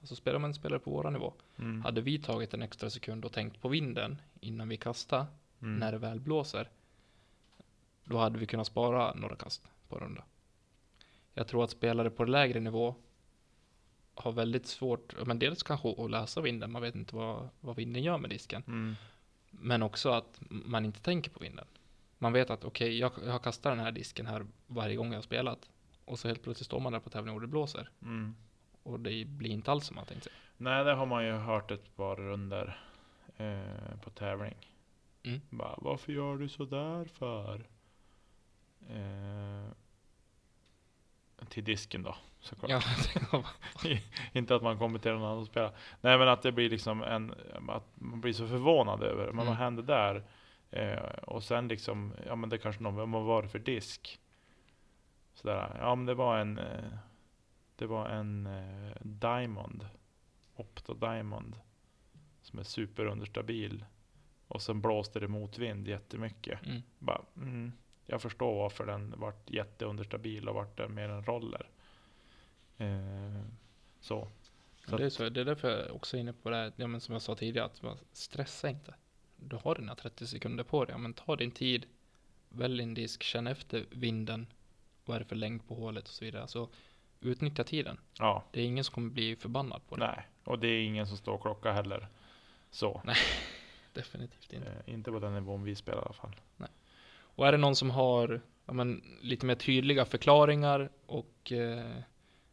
alltså spelar man spelare på våra nivå, Mm. hade vi tagit en extra sekund och tänkt på vinden innan vi kastar, Mm. när det väl blåser, då hade vi kunnat spara några kast på runda. Jag tror att spelare på lägre nivå har väldigt svårt, men dels kanske att läsa vinden, man vet inte vad, vad vinden gör med disken. Mm. Men också att man inte tänker på vinden. Man vet att okej, jag, jag har kastat den här disken här varje gång jag har spelat. Och så helt plötsligt står man där på tävling och det blåser. Mm. Och det blir inte alls som man tänkt sig. Nej, det har man ju hört ett par runder eh, på tävling. Mm. Bara, varför gör du så där för? Eh, till disken då, såklart. Ja, Inte att man kommer till någon annan och spelar. Nej men att det blir liksom en, att man blir så förvånad över, men Mm. vad hände där? Eh, och sen liksom, ja men det kanske någon, vad var det för disk? Sådär, ja men det var en, eh, det var en eh, Diamond, Opto Diamond, som är superunderstabil. Och sen blåste det motvind jättemycket. mm. Bara, mm, jag förstår varför den vart jätteunderstabil och vart mer en roller. Eh, så. Men det, är så, det är därför jag också är inne på det här, ja, men som jag sa tidigare, att man stressa inte. Du har dina 30 sekunder på dig, men ta din tid, välj en disk, känn efter vinden, vad är det för längd på hålet och så vidare. Så utnyttja tiden. Ja, Det är ingen som kommer bli förbannad på det. nej. Och det är ingen som står och klockar heller. Så. Definitivt inte. Eh, inte på den nivån vi spelar i alla fall. Och är det någon som har ja, men, lite mer tydliga förklaringar och eh,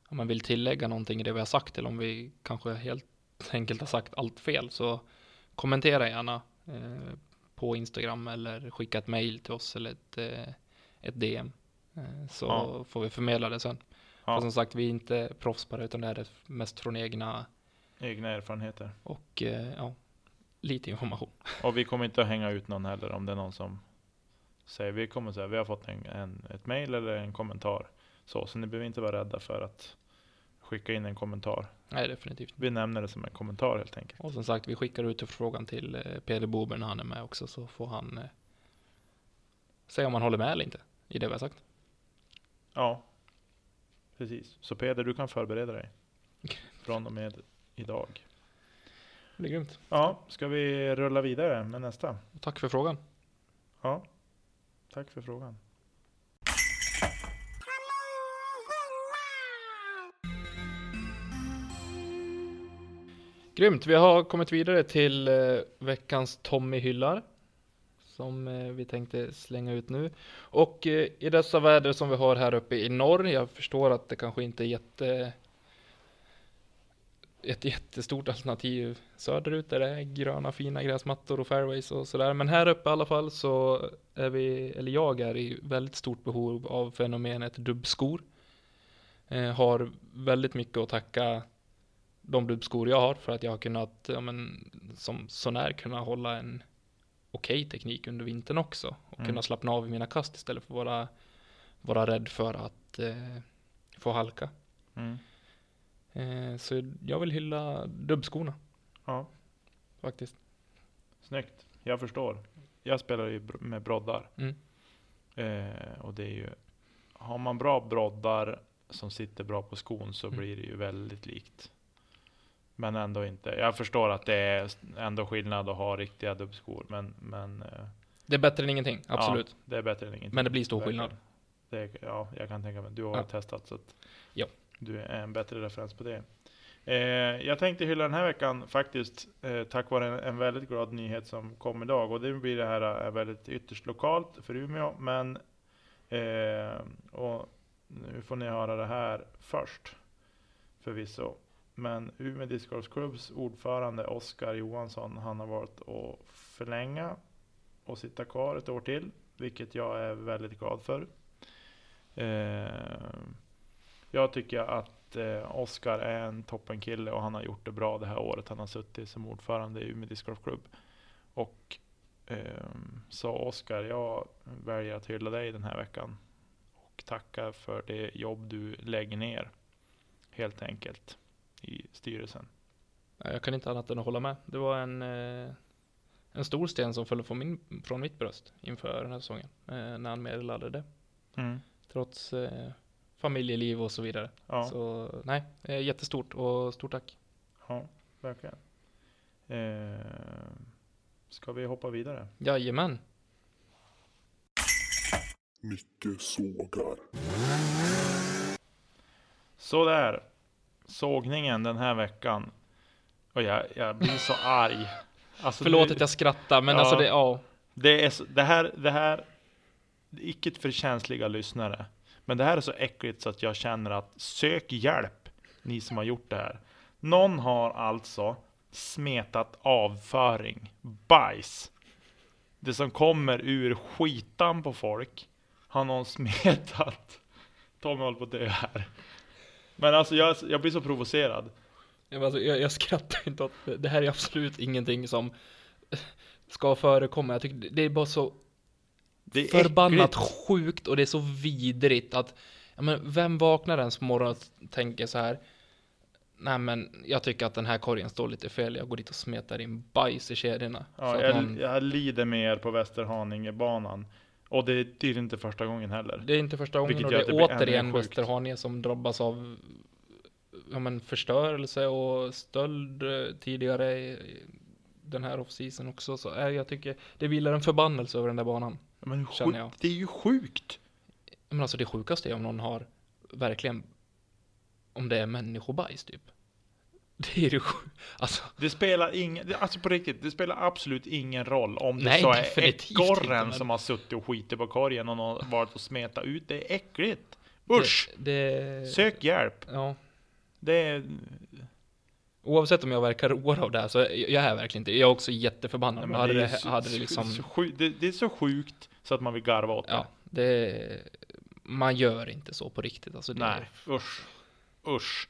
om man vill tillägga någonting i det vi har sagt eller om vi kanske helt enkelt har sagt allt fel så kommentera gärna eh, på Instagram eller skicka ett mail till oss eller ett, eh, ett DM eh, så Ja. får vi förmedla det sen. Ja. För som sagt, vi är inte proffs på det utan det är mest från egna Egna erfarenheter. och eh, ja, lite information. Och vi kommer inte att hänga ut någon heller om det är någon som säger, vi kommer säga, vi har fått en, en, ett mail eller en kommentar. Så, så ni behöver inte vara rädda för att skicka in en kommentar. Nej, definitivt. Vi nämner det som en kommentar helt enkelt. Och som sagt, vi skickar ut förfrågan till eh, Peder Bober när han är med också, så får han eh, säga om man håller med eller inte i det vi har sagt. Ja, precis. Så Peder, du kan förbereda dig från och med idag. Det är grymt. Ja, ska vi rulla vidare med nästa? Tack för frågan. Ja, tack för frågan. Grymt, vi har kommit vidare till eh, veckans Tommy hyllar. Som eh, vi tänkte slänga ut nu. Och eh, i dessa väder som vi har här uppe i norr, jag förstår att det kanske inte är jätte ett jättestort alternativ söderut där det är gröna fina gräsmattor och fairways och sådär. Men här uppe i alla fall så är vi, eller jag är i väldigt stort behov av fenomenet dubbskor. Eh, har väldigt mycket att tacka de dubbskor jag har för att jag har kunnat, ja men, som sånär kunna hålla en okej okay teknik under vintern också. Och Mm. kunna slappna av i mina kast istället för att vara, vara rädd för att eh, få halka. Mm. Eh, så jag vill hylla dubbskorna Ja, faktiskt. snyggt. Jag förstår. Jag spelar ju med broddar. Mm. Eh, och det är ju, har man bra broddar som sitter bra på skon så Mm. blir det ju väldigt likt. Men ändå inte. Jag förstår att det är ändå skillnad att ha riktiga dubbskor. Men, men eh, Det är bättre än ingenting, absolut. Ja, det är bättre än ingenting. Men det blir stor skillnad. Det ja, jag kan tänka mig. Du har Ja. testat så att Ja. du är en bättre referens på det. Eh, jag tänkte hylla den här veckan faktiskt eh, tack vare en, en väldigt glad nyhet som kom idag. Och det blir det här eh, väldigt ytterst lokalt för Umeå. Men eh, och nu får ni höra det här först förvisso. Men Umeå Discgolfklubbs ordförande Oskar Johansson, han har valt att förlänga och sitta kvar ett år till, vilket jag är väldigt glad för. Eh, jag tycker att eh, Oskar är en toppenkille och han har gjort det bra det här året. Han har suttit som ordförande i Umeå Discgolfklubb. Och eh, så Oskar, jag väljer att hylla dig den här veckan och tacka för det jobb du lägger ner helt enkelt i styrelsen. Ja, Jag kan inte annat än att hålla med. Det var en, eh, en stor sten som föll från, min, från mitt bröst inför den här säsongen. Eh, när han meddelade det. Trots eh, familjeliv och så vidare. Ja, Så nej, jättestort och stort tack. ja, verkligen. Eh, ska vi hoppa vidare? Jajamän. Micke sågar. Så där. Sågningen den här veckan. Och jag, jag blir så arg. Alltså, Förlåt det, att jag skrattar, men Ja. alltså det, ja. det, är så, det här, det här, icke för känsliga lyssnare. Men det här är så äckligt så att jag känner att sök hjälp, ni som har gjort det här. Någon har alltså smetat avföring, bajs. Det som kommer ur skitan på folk har någon smetat. Tommy håller på att dö här. Men alltså jag, jag blir så provocerad. Jag, alltså, jag, jag skrattar inte åt det. Det här är absolut ingenting som ska förekomma. Jag tycker det- är bara så Det är förbannat äckligt. sjukt och det är så vidrigt att ja, men vem vaknar ens på morgonen och tänker så här Nej men jag tycker att den här korgen står lite fel, jag går dit och smetar in bajs i kedjorna. Ja, jag, någon, jag lider med er på Västerhaningebanan. Och det är tydligen inte första gången heller. det är inte första gången Vilket och det är det ännu återigen. Västerhaninge som drabbas av ja, men förstörelse och stöld eh, tidigare den här off-season också. Så äh, jag tycker det vilar en förbannelse över den där banan. Men Känner jag. det är ju sjukt! Men alltså det sjukaste är om någon har verkligen om det är människobajs typ. Det är det sjuk... Alltså, Det spelar ingen, alltså på riktigt, det spelar absolut ingen roll om det Nej, så är ekorren som har suttit och skitit på korgen och någon har varit och smeta ut. Det är äckligt! Usch! Det, det, Sök hjälp! Ja. Det är... Oavsett om jag verkar road av det här så jag är verkligen inte. Jag är också jätteförbannad. Nej, men hade, det, det, så- hade det liksom... så sju- det, det är så sjukt så att man vill garva åt det. Ja, det... Man gör inte så på riktigt. Alltså det, Nej, usch. Usch.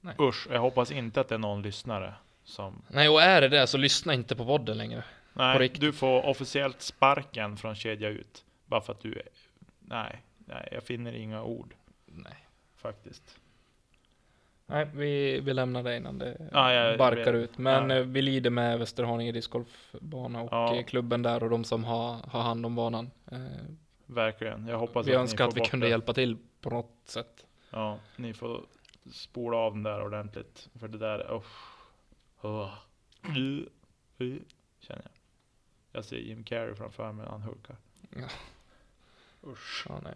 Nej. Usch. Jag hoppas inte att det är någon lyssnare som... Nej, och är det det så lyssna inte på podden längre. Nej, du får officiellt sparken från Kedja Ut. Bara för att du är... Nej, nej, jag finner inga ord Nej. faktiskt. Nej, vi, vi lämnar det innan det Ja, jag- jag barkar vet. ut. Men Ja. eh, vi lider med Västerhaninge discgolfbana och Ja. eh, klubben där och de som har, har hand om banan. Verkligen. Jag hoppas vi att önskar att vi kunde det. hjälpa till på något sätt. Ja, ni får spola av den där ordentligt. För det där, oh. Oh. Känner jag. Jag ser Jim Carrey framför mig när han hulkar. Ja. Usch. Ja, nej.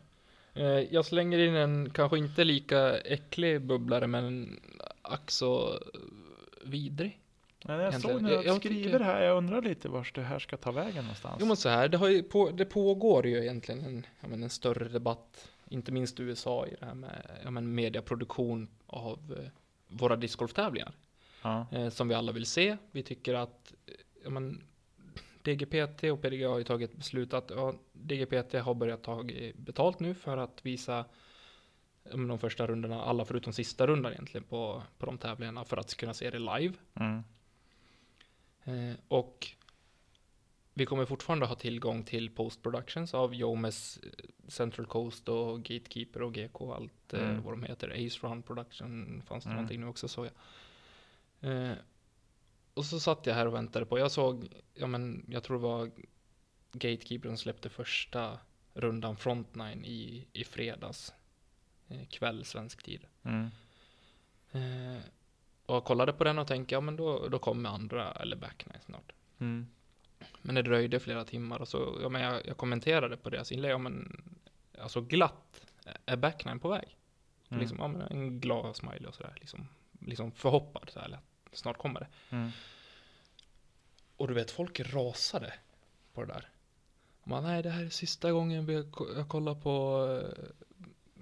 Eh, jag slänger in en kanske inte lika äcklig bubblare men ack så vidrig. Men jag Egentligen, såg när jag- jag skriver tycker- här, jag undrar lite vart det här ska ta vägen någonstans. Jo men så här, det, har på, det pågår ju egentligen en, men en större debatt, inte minst USA i det här med ja, men mediaproduktion av eh, våra discgolftävlingar. ja. eh, som vi alla vill se. Vi tycker att eh, ja, men, DGPT och PDG har ju tagit beslut att ja, DGPT har börjat ta betalt nu för att visa de första rundorna, alla förutom sista rundan egentligen på, på de tävlingarna för att kunna se det live. Mm. Eh, och vi kommer fortfarande ha tillgång till post productions av Jomes eh, Central Coast och Gatekeeper och GK och allt eh, Mm. vad de heter. Ace Run Production fanns det Mm. någonting nu också såg jag. Eh, och så satt jag här och väntade på, jag såg, ja men jag tror det var Gatekeeper som släppte första rundan Frontline i, i fredags eh, kväll svensk tid. Mm. Eh, och jag kollade på den och tänkte, ja men då, då kommer andra eller backnine snart. Mm. Men det dröjde flera timmar och så, ja men jag, jag kommenterade på deras inlägg, ja men alltså glatt är backnine på väg. Mm. Liksom, ja men en glad smiley och sådär, liksom, liksom förhoppad så här, snart kommer det. Mm. Och du vet, folk rasade på det där. Man, nej det här är sista gången vi, jag kollar på,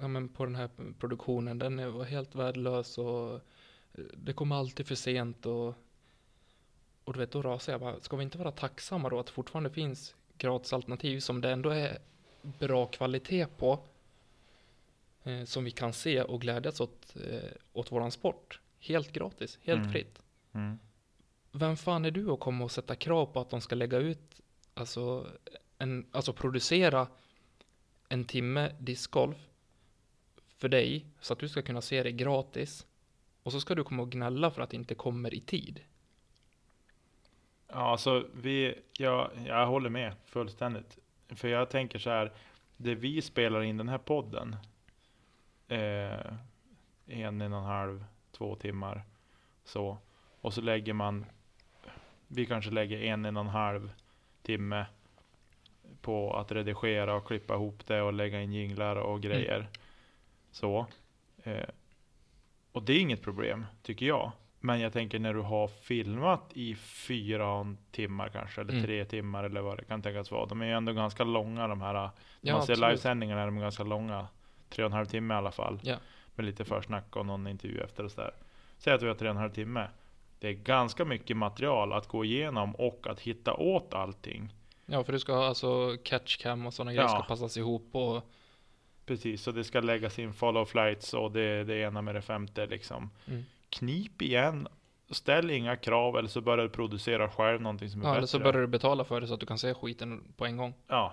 ja, men på den här produktionen, den är- var helt värdelös och eh, det kommer alltid för sent och, och du vet, då rasar jag bara, ska vi inte vara tacksamma då att det fortfarande finns gratisalternativ som det ändå är bra kvalitet på, eh, som vi kan se och glädjas åt, eh, åt våran sport, helt gratis, helt Mm. fritt Mm. vem fan är du att komma och sätta krav på att de ska lägga ut, alltså, en, alltså producera en timme discgolf för dig så att du ska kunna se det gratis och så ska du komma och gnälla för att det inte kommer i tid. Ja, alltså vi, jag, jag håller med fullständigt. För jag tänker så här, det vi spelar in den här podden, eh, en, en och en halv, två timmar, så. Och så lägger man, vi kanske lägger en, en och en halv timme på att redigera och klippa ihop det och lägga in jinglar och grejer. Så. Eh, och det är inget problem, tycker jag. Men jag tänker när du har filmat i fyra timmar kanske, eller Mm. tre timmar eller vad det kan tänkas vara. De är ju ändå ganska långa de här. När Ja, man ser livesändningarna är de ganska långa. Tre och en halv timme i alla fall. Ja. Med lite försnack och någon intervju efter och sådär. Säg att vi har tre och en halv timme. Det är ganska mycket material att gå igenom och att hitta åt allting. Ja, för du ska ha alltså catchcam och sådana grejer Ja. ska passas ihop och Precis, så det ska läggas in follow flights och det, det ena med det femte liksom. Mm. Knip igen. Ställ inga krav eller så börjar du producera själv någonting som är ja, bättre. eller så börjar du betala för det så att du kan se skiten på en gång. Ja,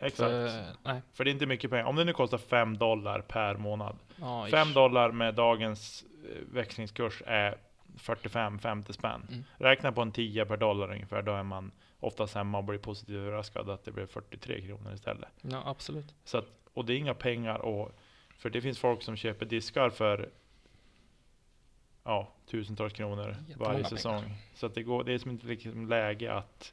exakt. För, För, nej. det är inte mycket pengar. Om det nu kostar 5 dollar per månad. Ja, 5 ish. dollar med dagens eh, växlingskurs är 45-50 spänn. Mm. Räkna på en 10 per dollar ungefär. Då är man oftast hemma och blir positivt överraskad att det blir 43 kronor istället. Ja, absolut. Så att, och det är inga pengar och för det finns folk som köper diskar för ja, tusentals kronor varje pengar. säsong. Så att det, går, det är som inte liksom läge att,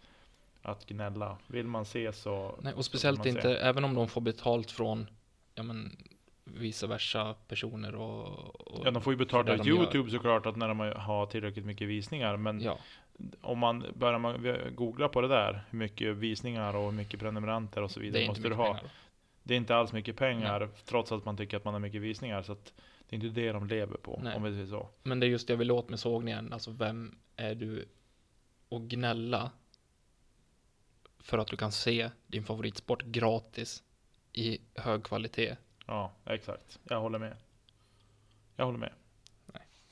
att gnälla. Vill man se så Nej, och speciellt man se. inte, även om de får betalt från, ja men, vice versa personer och... och Ja, de får ju betalt av de gör. Youtube såklart att när de har tillräckligt mycket visningar. Men Ja, om man börjar man googla på det där, hur mycket visningar och hur mycket prenumeranter och så vidare inte måste du ha. pengar. Det är inte alls mycket pengar trots att man tycker att man har mycket visningar. Så att det är inte det de lever på, Nej. om vi säger så. Men det är just det jag vill åt med sågningen, alltså vem är du och gnälla för att du kan se din favoritsport gratis i hög kvalitet? Ja, exakt. Jag håller med. Jag håller med.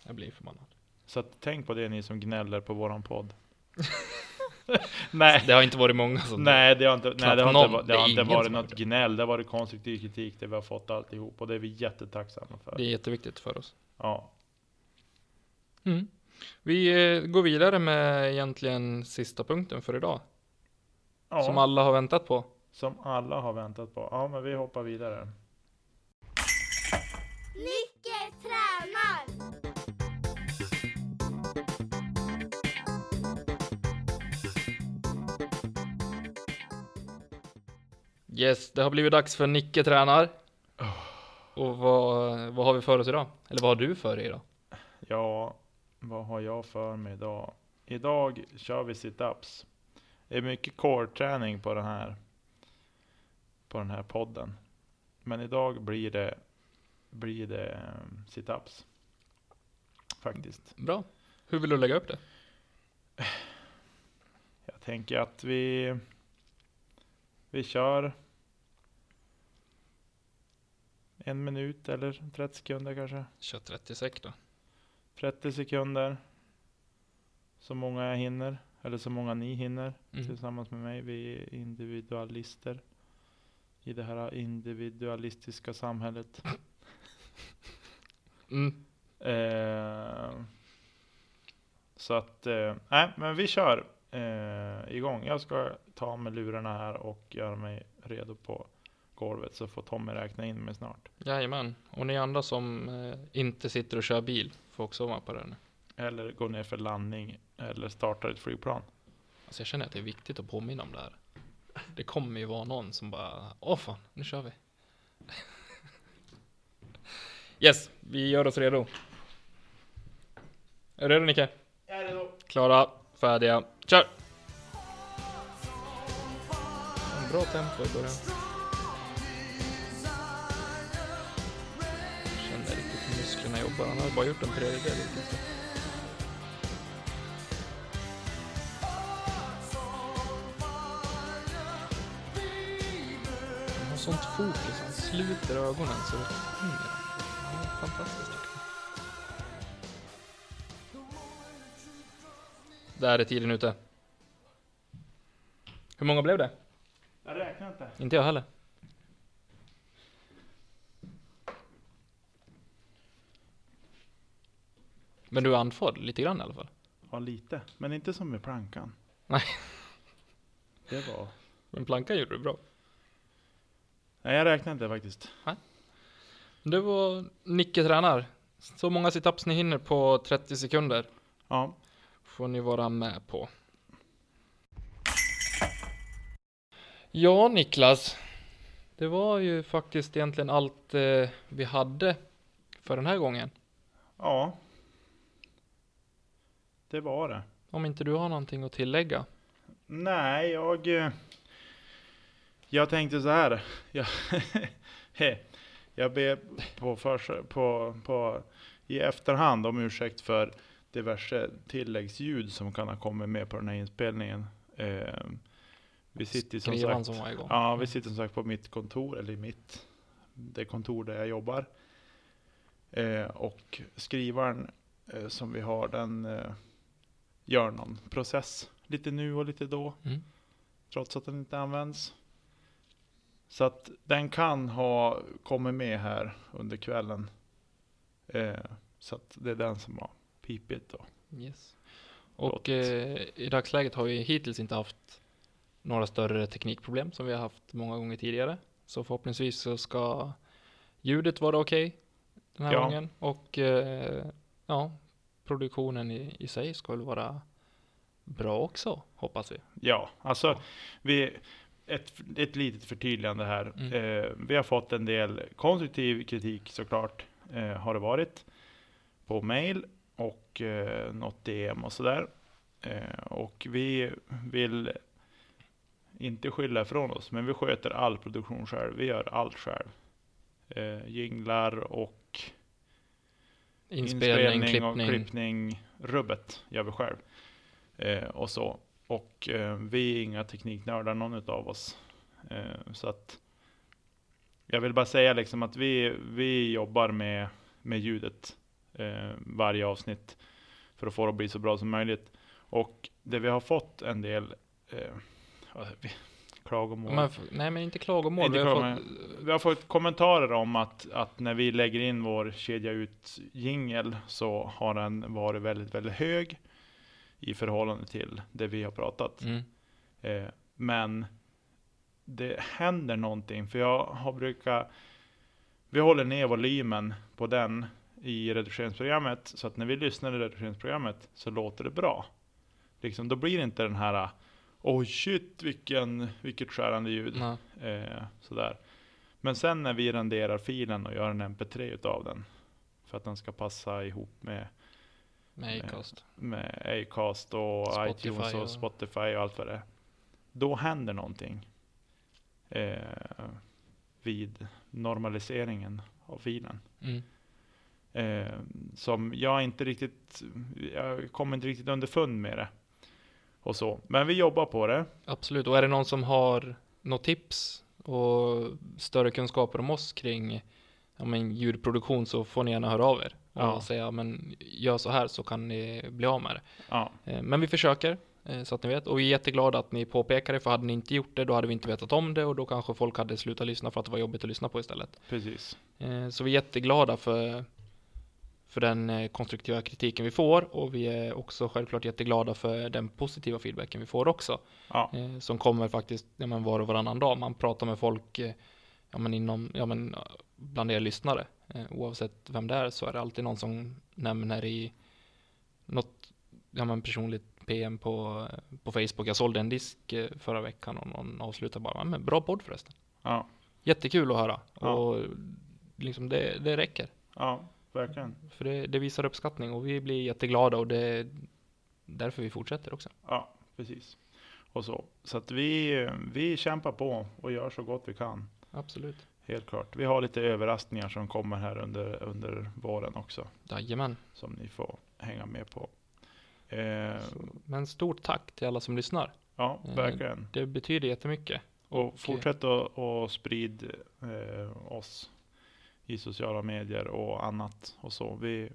Jag blir förbannad. Så att tänk på det ni som gnäller på våran podd. nej, Det har inte varit många som... nej, det har inte, nej, det har någon. inte, Det har inte varit något det. gnäll. Det har varit konstruktiv kritik det vi har fått alltihop och det är vi jättetacksamma för. Det är jätteviktigt för oss. Ja. Mm. Vi eh, går vidare med egentligen sista punkten för idag. Ja, Som alla har väntat på. som alla har väntat på. Ja, men vi hoppar vidare. Tränar! Yes, det har blivit dags för Nicke tränar. Och vad, vad har vi för oss idag? Eller vad har du för dig idag? Ja, vad har jag för mig idag? Idag kör vi sit-ups. Det är mycket core-träning på den här på den här podden. Men idag blir det blir det eh, sit-ups. Faktiskt. Bra. Hur vill du lägga upp det? Jag tänker att vi vi kör en minut eller 30 sekunder kanske. Kör 36 då. 30 sekunder. Så många jag hinner. Eller så många ni hinner. Mm. Tillsammans med mig. Vi är individualister. I det här individualistiska samhället. Mm. Eh, så att, eh, nej men vi kör eh, igång. Jag ska ta mig lurarna här och göra mig redo på golvet. Så får Tommy räkna in mig snart. Jajamän. Och ni andra som eh, inte sitter och kör bil får också vara på det nu. Eller gå ner för landning. Eller starta ett flygplan. Alltså jag känner att det är viktigt att påminna om det här. Det kommer ju vara någon som bara, åh fan, nu kör vi. Yes, vi gör oss redo. Är du redo Nicke? Jag är redo. Klara, färdiga, kör! Bra tempo i början. Jobbar. Han har bara gjort en tredjedel. Han har sånt fokus. Han sluter ögonen så det hänger. Fantastiskt. Där är tiden ute. Hur många blev det? Jag räknar inte. Inte jag heller. Men du är andfådd lite grann i alla fall. Ja, lite. Men inte som med plankan. Nej. Det var... Men plankan gjorde du bra. Nej, jag räknar inte faktiskt. Det var Nicke tränar. Så många situps ni hinner på 30 sekunder Ja, får ni vara med på. Ja, Niklas. Det var ju faktiskt egentligen allt eh, vi hade för den här gången. ja. Det var det. Om inte du har någonting att tillägga. Nej, jag... eh, Jag tänkte så här. Jag, jag ber på, för, på, på, i efterhand om ursäkt för diverse tilläggsljud som kan ha kommit med på den här inspelningen. Eh, vi sitter som Skrivan sagt, som ja, vi sitter som sagt på mitt kontor, eller i mitt, det kontor där jag jobbar. Eh, och skrivaren eh, som vi har, den eh, gör någon process lite nu och lite då Mm. trots att den inte används. Så att den kan ha kommit med här under kvällen. Eh, så att det är den som har pipit då. Yes. Och eh, i dagsläget har vi hittills inte haft några större teknikproblem som vi har haft många gånger tidigare. Så förhoppningsvis så ska ljudet vara okej den här Ja. gången. Och eh, ja, produktionen i, i sig ska väl vara bra också, hoppas vi. Ja, alltså vi, ett, ett litet förtydligande här. Mm. Eh, vi har fått en del konstruktiv kritik såklart, eh, har det varit. På mail och eh, något DM och sådär. Eh, och vi vill inte skylla ifrån oss, men vi sköter all produktion själv. Vi gör allt själv. Eh, jinglar och Inspelning, inspelning och klippning. klippning, rubbet gör vi själv. Eh, och så. Och eh, vi är inga tekniknördar någon utav oss. Eh, så att jag vill bara säga liksom att vi, vi jobbar med, med ljudet eh, varje avsnitt för att få det att bli så bra som möjligt. Och det vi har fått en del, eh, vi klagomål. Men, nej men inte klagomål. Inte vi har klagomål. fått, Vi har fått kommentarer om att, att när vi lägger in vår kedja ut jingel så har den varit väldigt, väldigt hög i förhållande till det vi har pratat. mm, Eh, men det händer någonting, för jag har brukat, vi håller ner volymen på den i redigeringsprogrammet, så att när vi lyssnar i redigeringsprogrammet så låter det bra. Liksom, då blir det inte den här Oj shit vilken, vilket skärande ljud. Eh, sådär. Men sen när vi renderar filen och gör en mp3 utav den, för att den ska passa ihop med med Acast. med Acast och Spotify iTunes och, och- Spotify och allt vad det är. Då händer någonting. Eh, vid normaliseringen av filen. Mm. Eh, som jag inte riktigt, jag kommer inte riktigt underfund med det. Och så. Men vi jobbar på det. Absolut, och är det någon som har något tips och större kunskaper om oss kring ja, men, ljudproduktion så får ni gärna höra av er och Ja. säga men gör så här så kan ni bli av med det. Ja, Eh, Men vi försöker eh, så att ni vet och vi är jätteglada att ni påpekar det för hade ni inte gjort det då hade vi inte vetat om det och då kanske folk hade slutat lyssna för att det var jobbigt att lyssna på istället. precis. Eh, Så vi är jätteglada för, för den eh, konstruktiva kritiken vi får och vi är också självklart jätteglada för den positiva feedbacken vi får också. Ja, Eh, Som kommer faktiskt ja, men var och varannan dag. Man pratar med folk eh, ja, men inom, ja, men, bland er lyssnare. Oavsett vem det är så är det alltid någon som nämner i något ja, men personligt PM på, på Facebook. Jag sålde en disk förra veckan och någon avslutar bara, "Ja, men bra podd förresten. ja, Jättekul att höra. Ja. Och liksom det, det räcker. ja, verkligen. För det, det visar uppskattning och vi blir jätteglada och det är därför vi fortsätter också. Ja, precis. Och så. Så att vi, vi kämpar på och gör så gott vi kan. Absolut. Helt klart. Vi har lite överraskningar som kommer här under, under våren också. Jajamän. Som ni får hänga med på. Eh, men stort tack till alla som lyssnar. ja, Eh, verkligen. Det betyder jättemycket. Och fortsätt att och sprid eh, oss i sociala medier och annat och så. Vi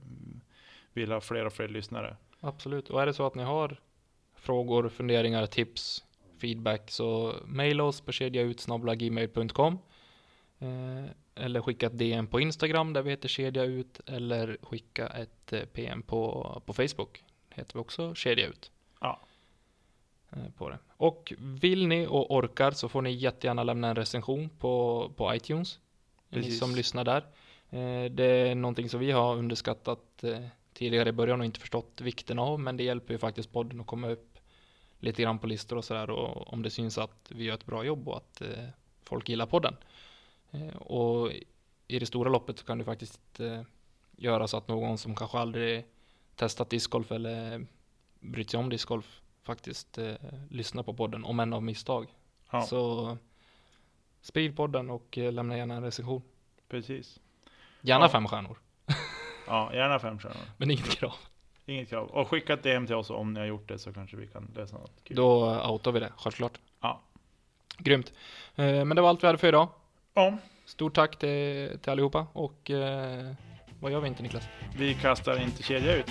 vill ha fler och fler lyssnare. Absolut. Och är det så att ni har frågor, funderingar, tips, feedback så mejla oss på kedjaut.gmail.com eh, eller skicka ett DM på Instagram där vi heter kedjaut eller skicka ett eh, PM på, på Facebook. Heter vi också kedjaut. Ja. Eh, På det. Och vill ni och orkar så får ni jättegärna lämna en recension på, på iTunes. Precis. som lyssnar där. Eh, Det är någonting som vi har underskattat eh, tidigare i början och inte förstått vikten av. Men det hjälper ju faktiskt podden att komma upp lite grann på listor och sådär. Och om det syns att vi gör ett bra jobb och att eh, folk gillar podden. Och i det stora loppet så kan det faktiskt göra så att någon som kanske aldrig testat discgolf eller brytt sig om discgolf faktiskt lyssnar på podden, om än av misstag. Ja, Så sprid podden och eh, lämna gärna en recension. precis. Gärna Ja. fem stjärnor, Ja, gärna fem stjärnor. men inget krav. Inget krav. Och skicka ett DM till oss om ni har gjort det så kanske vi kan lösa något kul. Då outar vi det, självklart. Ja. Grymt. Eh, Men det var allt vi hade för idag. Ja, Stort tack till, till allihopa och eh, vad gör vi inte Niklas? vi kastar inte kedja ut.